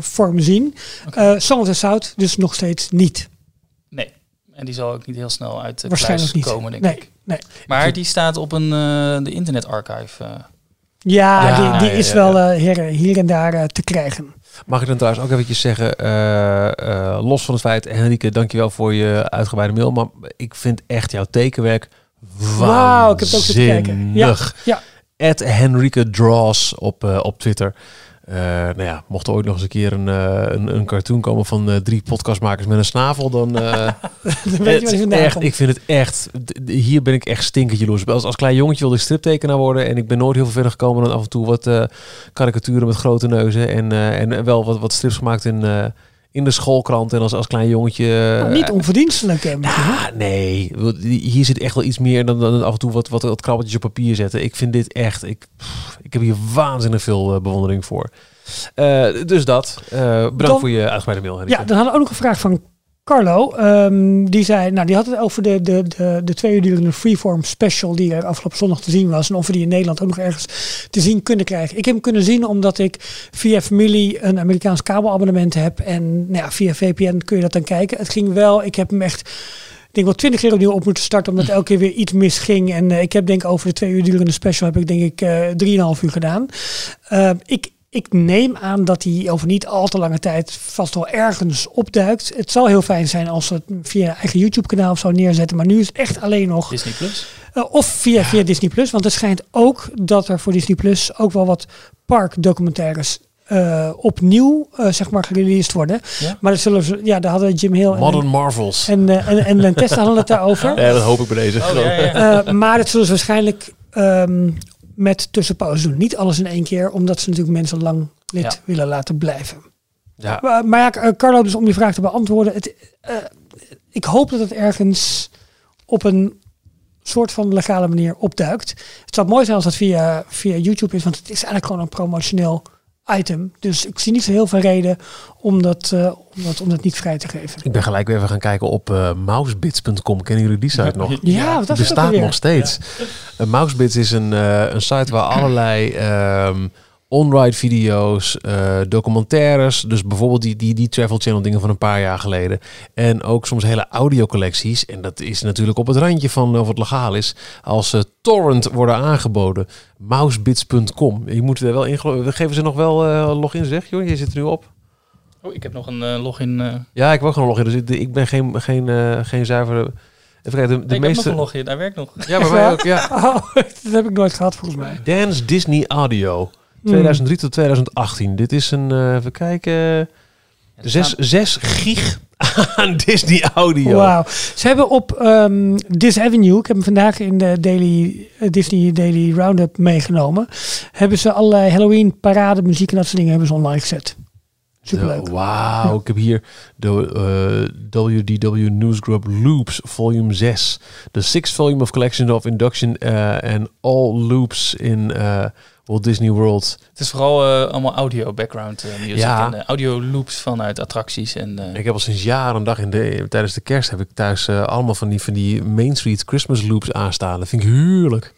vorm zien. Eh Song of the South dus nog steeds niet. En die zal ook niet heel snel uit de Waarschijnlijk niet. komen, denk nee, ik. nee. Maar die staat op een uh, de internet archive. Uh. Ja, Ja, die, die ja, is ja, wel uh, hier, hier, en daar uh, te krijgen. Mag ik dan trouwens ook eventjes zeggen, uh, los van het feit, Henrike, dankjewel voor je uitgebreide mail, maar ik vind echt jouw tekenwerk Wauw, ik heb het ook zitten kijken. Ja, ja. At Henrike Draws op, uh, op Twitter. Uh, nou ja, mocht er ooit nog eens een keer een, uh, een, een, cartoon komen van uh, drie podcastmakers met een snavel, dan. dan weet je wat echt, Ik vind het echt. Hier ben ik echt stinkend jaloers. Als, als klein jongetje wilde ik striptekenaar worden en ik ben nooit heel veel verder gekomen dan af en toe wat karikaturen met grote neuzen en, en wel wat, wat strips gemaakt in. In de schoolkrant en als, als klein jongetje. Nou, niet onverdienstelijk, hè? Ja, nee. Hier zit echt wel iets meer dan, dan af en toe wat, wat, wat krabbeltjes op papier zetten. Ik vind dit echt. Ik, ik heb hier waanzinnig veel uh, bewondering voor. Uh, dus dat. Uh, bedankt dan, voor je uitgebreide mail. Henrike. Ja, dan hadden we ook nog een vraag van Carlo. Um, die zei, nou, die had het over de, de, de, de twee uur durende freeform special die er afgelopen zondag te zien was. En of we die in Nederland ook nog ergens te zien kunnen krijgen. Ik heb hem kunnen zien omdat ik via familie een Amerikaans kabelabonnement heb. En nou ja, via VPN kun je dat dan kijken. Het ging wel, ik heb hem echt ik denk wel twintig keer opnieuw op moeten starten, omdat elke keer weer iets misging. En uh, ik heb denk ik over de twee uur durende special heb ik denk ik uh, drieënhalf uur gedaan. Uh, ik, ik neem aan dat hij over niet al te lange tijd vast wel ergens opduikt. Het zal heel fijn zijn als we het via een eigen YouTube kanaal of zo neerzetten. Maar nu is het echt alleen nog... Disney Plus? Uh, of via, via Disney Plus. Want het schijnt ook dat er voor Disney Plus ook wel wat parkdocumentaires uh, opnieuw uh, zeg maar gereleased worden. Ja? Maar dat zullen ze, ja, daar hadden Jim Hill Modern en, Marvels. En, uh, en, en Len Testa hadden het daarover. Ja, dat hoop ik bij deze. Oh, ja, ja. Uh, maar dat zullen ze waarschijnlijk um, met tussenpauze doen. Niet alles in één keer, omdat ze natuurlijk mensen lang lid ja. willen laten blijven. Ja. Maar, maar ja, Carlo, dus om die vraag te beantwoorden. Het, uh, ik hoop dat het ergens op een soort van legale manier opduikt. Het zou mooi zijn als dat via, via YouTube is, want het is eigenlijk gewoon een promotioneel item. Dus ik zie niet zo heel veel reden om dat, uh, om dat, om dat niet vrij te geven. Ik ben gelijk weer even gaan kijken op uh, mousebits.com. Kennen jullie die site nog? Ja, dat bestaat nog steeds. Ja. Uh, Mousebits is een, uh, een site waar allerlei um, on-ride video's, uh, documentaires, dus bijvoorbeeld die, die, die Travel Channel dingen van een paar jaar geleden. En ook soms hele audiocollecties. En dat is natuurlijk op het randje van of het legaal is. Als uh, torrent worden aangeboden. Mousebits.com. Je moet er wel in We geven ze nog wel uh, login zeg, joh. Je zit er nu op. Oh, ik heb nog een uh, login. Uh... Ja, ik wil gewoon login. Dus ik, ik ben geen, geen, uh, geen zuivere... Even kijken, de, de ik meeste... heb nog een login, daar werkt nog. Ja, bij mij ook, ja. Oh, dat heb ik nooit gehad volgens mij. Dance Disney Audio. 2003 mm. tot 2018. Dit is een, uh, even kijken, 6 ja, gig aan Disney Audio. Wauw. Ze hebben op um, This Avenue, ik heb hem vandaag in de Daily, uh, Disney Daily Roundup meegenomen, hebben ze allerlei Halloween parade muziek en dat soort dingen hebben ze online gezet. Superleuk. Wauw, ja. ik heb hier de uh, WDW Newsgroup Loops, volume 6. The sixth volume of collection of induction and all loops in Walt Disney World. Het is vooral uh, allemaal audio background uh, music ja. en uh, audio loops vanuit attracties. En, ik heb al sinds jaren een dag in de, tijdens de kerst heb ik thuis allemaal van die, van die Main Street Christmas loops aanstaan. Dat vind ik heerlijk.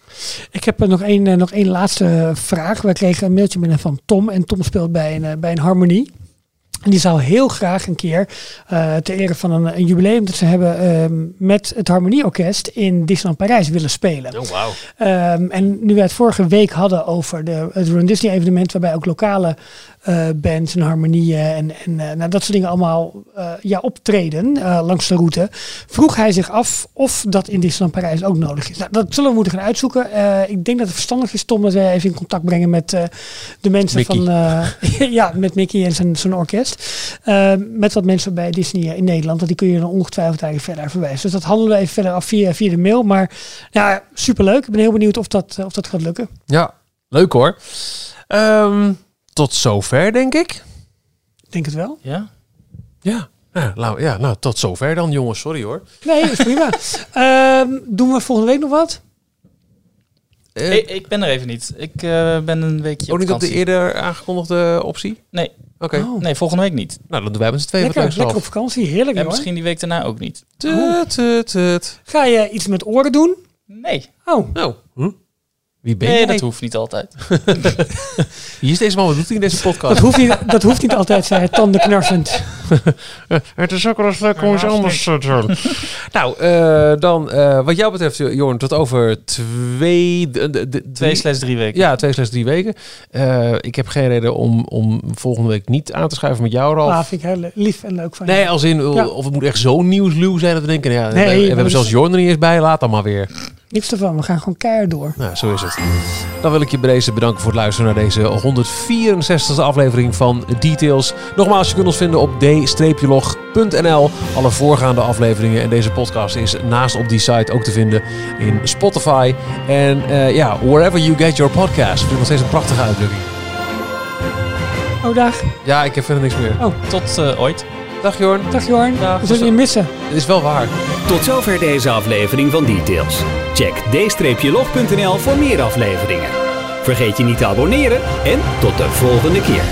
Ik heb nog één, nog één laatste vraag. Wij kregen een mailtje binnen van Tom en Tom speelt bij een, bij een harmonie. En die zou heel graag een keer uh, ter ere van een, een, jubileum dat ze hebben uh, met het Harmonieorkest in Disneyland Parijs willen spelen. Oh, wow. um, en nu wij het vorige week hadden over de, het Run Disney evenement, waarbij ook lokale bands en harmonieën en, en eh, nou, dat soort dingen allemaal eh, ja, optreden eh, langs de route. Vroeg hij zich af of dat in Disneyland Parijs ook nodig is. Nou, dat zullen we moeten gaan uitzoeken. Eh, ik denk dat het verstandig is, Tom, dat wij even in contact brengen met eh, de mensen Mickey. van... eh, ja, met Mickey en zijn, zijn orkest. Eh, met wat mensen bij Disney in Nederland. Want die kun je dan ongetwijfeld daar verder verwijzen. Dus dat handelen we even verder af via, via de mail. Maar ja, superleuk. Ik ben heel benieuwd of dat, eh, of dat gaat lukken. Ja, leuk hoor. Ehm, tot zover, denk ik. Ik denk het wel. Ja? Ja. Ja, nou, ja, nou, tot zover dan, jongens. Sorry hoor. Nee, is prima. Ehm, doen we volgende week nog wat? Eh, Ik, ik ben er even niet. Ik eh, ben een weekje ook niet op de eerder aangekondigde optie? Nee. Oké. Oh. Nee, volgende week niet. Nou, dan doen wij met z'n tweeën wat Lekker, leuks lekker op vakantie. Heerlijk En hoor. misschien die week daarna ook niet. Tut, tut, tut. Ga je iets met oren doen? Nee. Oh, Nou, hm? Wie ben Nee, jij? dat hoeft niet altijd. Wie is deze man? Wat doet hij in deze podcast? dat hoeft niet, dat hoeft niet altijd, zei hij tandenknarsend. Het is ook wel eens leuk om iets anders te doen. nou, eh, dan eh, wat jou betreft, Jorn, tot over twee... de- de- de- Twee drie- slash drie weken. Ja, twee slechts drie weken. Eh, ik heb geen reden om, om volgende week niet aan te schuiven met jou, Ralf. Ah, vind ik heel lief en leuk van je. Nee, als in, Ja. of het moet echt zo'n nieuwsluw zijn dat we denken, ja, Nee, we, we hebben zelfs is- Jorn er niet eens bij, laat dan maar weer. Niks ervan, we gaan gewoon keihard door. Nou, zo is het. Dan wil ik je bij deze bedanken voor het luisteren naar deze 164e aflevering van Details. Nogmaals, je kunt ons vinden op d-log.nl. Alle voorgaande afleveringen en deze podcast is naast op die site ook te vinden in Spotify. En eh, ja, wherever you get your podcast. Vind ik nog steeds een prachtige uitdrukking. Oh, dag. Ja, ik heb verder niks meer. Oh, Tot eh, ooit. Dag Jorn. dag Jorn. Dag. we zullen je missen. Het is wel waar. Tot zover deze aflevering van Details. Check d-log.nl voor meer afleveringen. Vergeet je niet te abonneren en tot de volgende keer.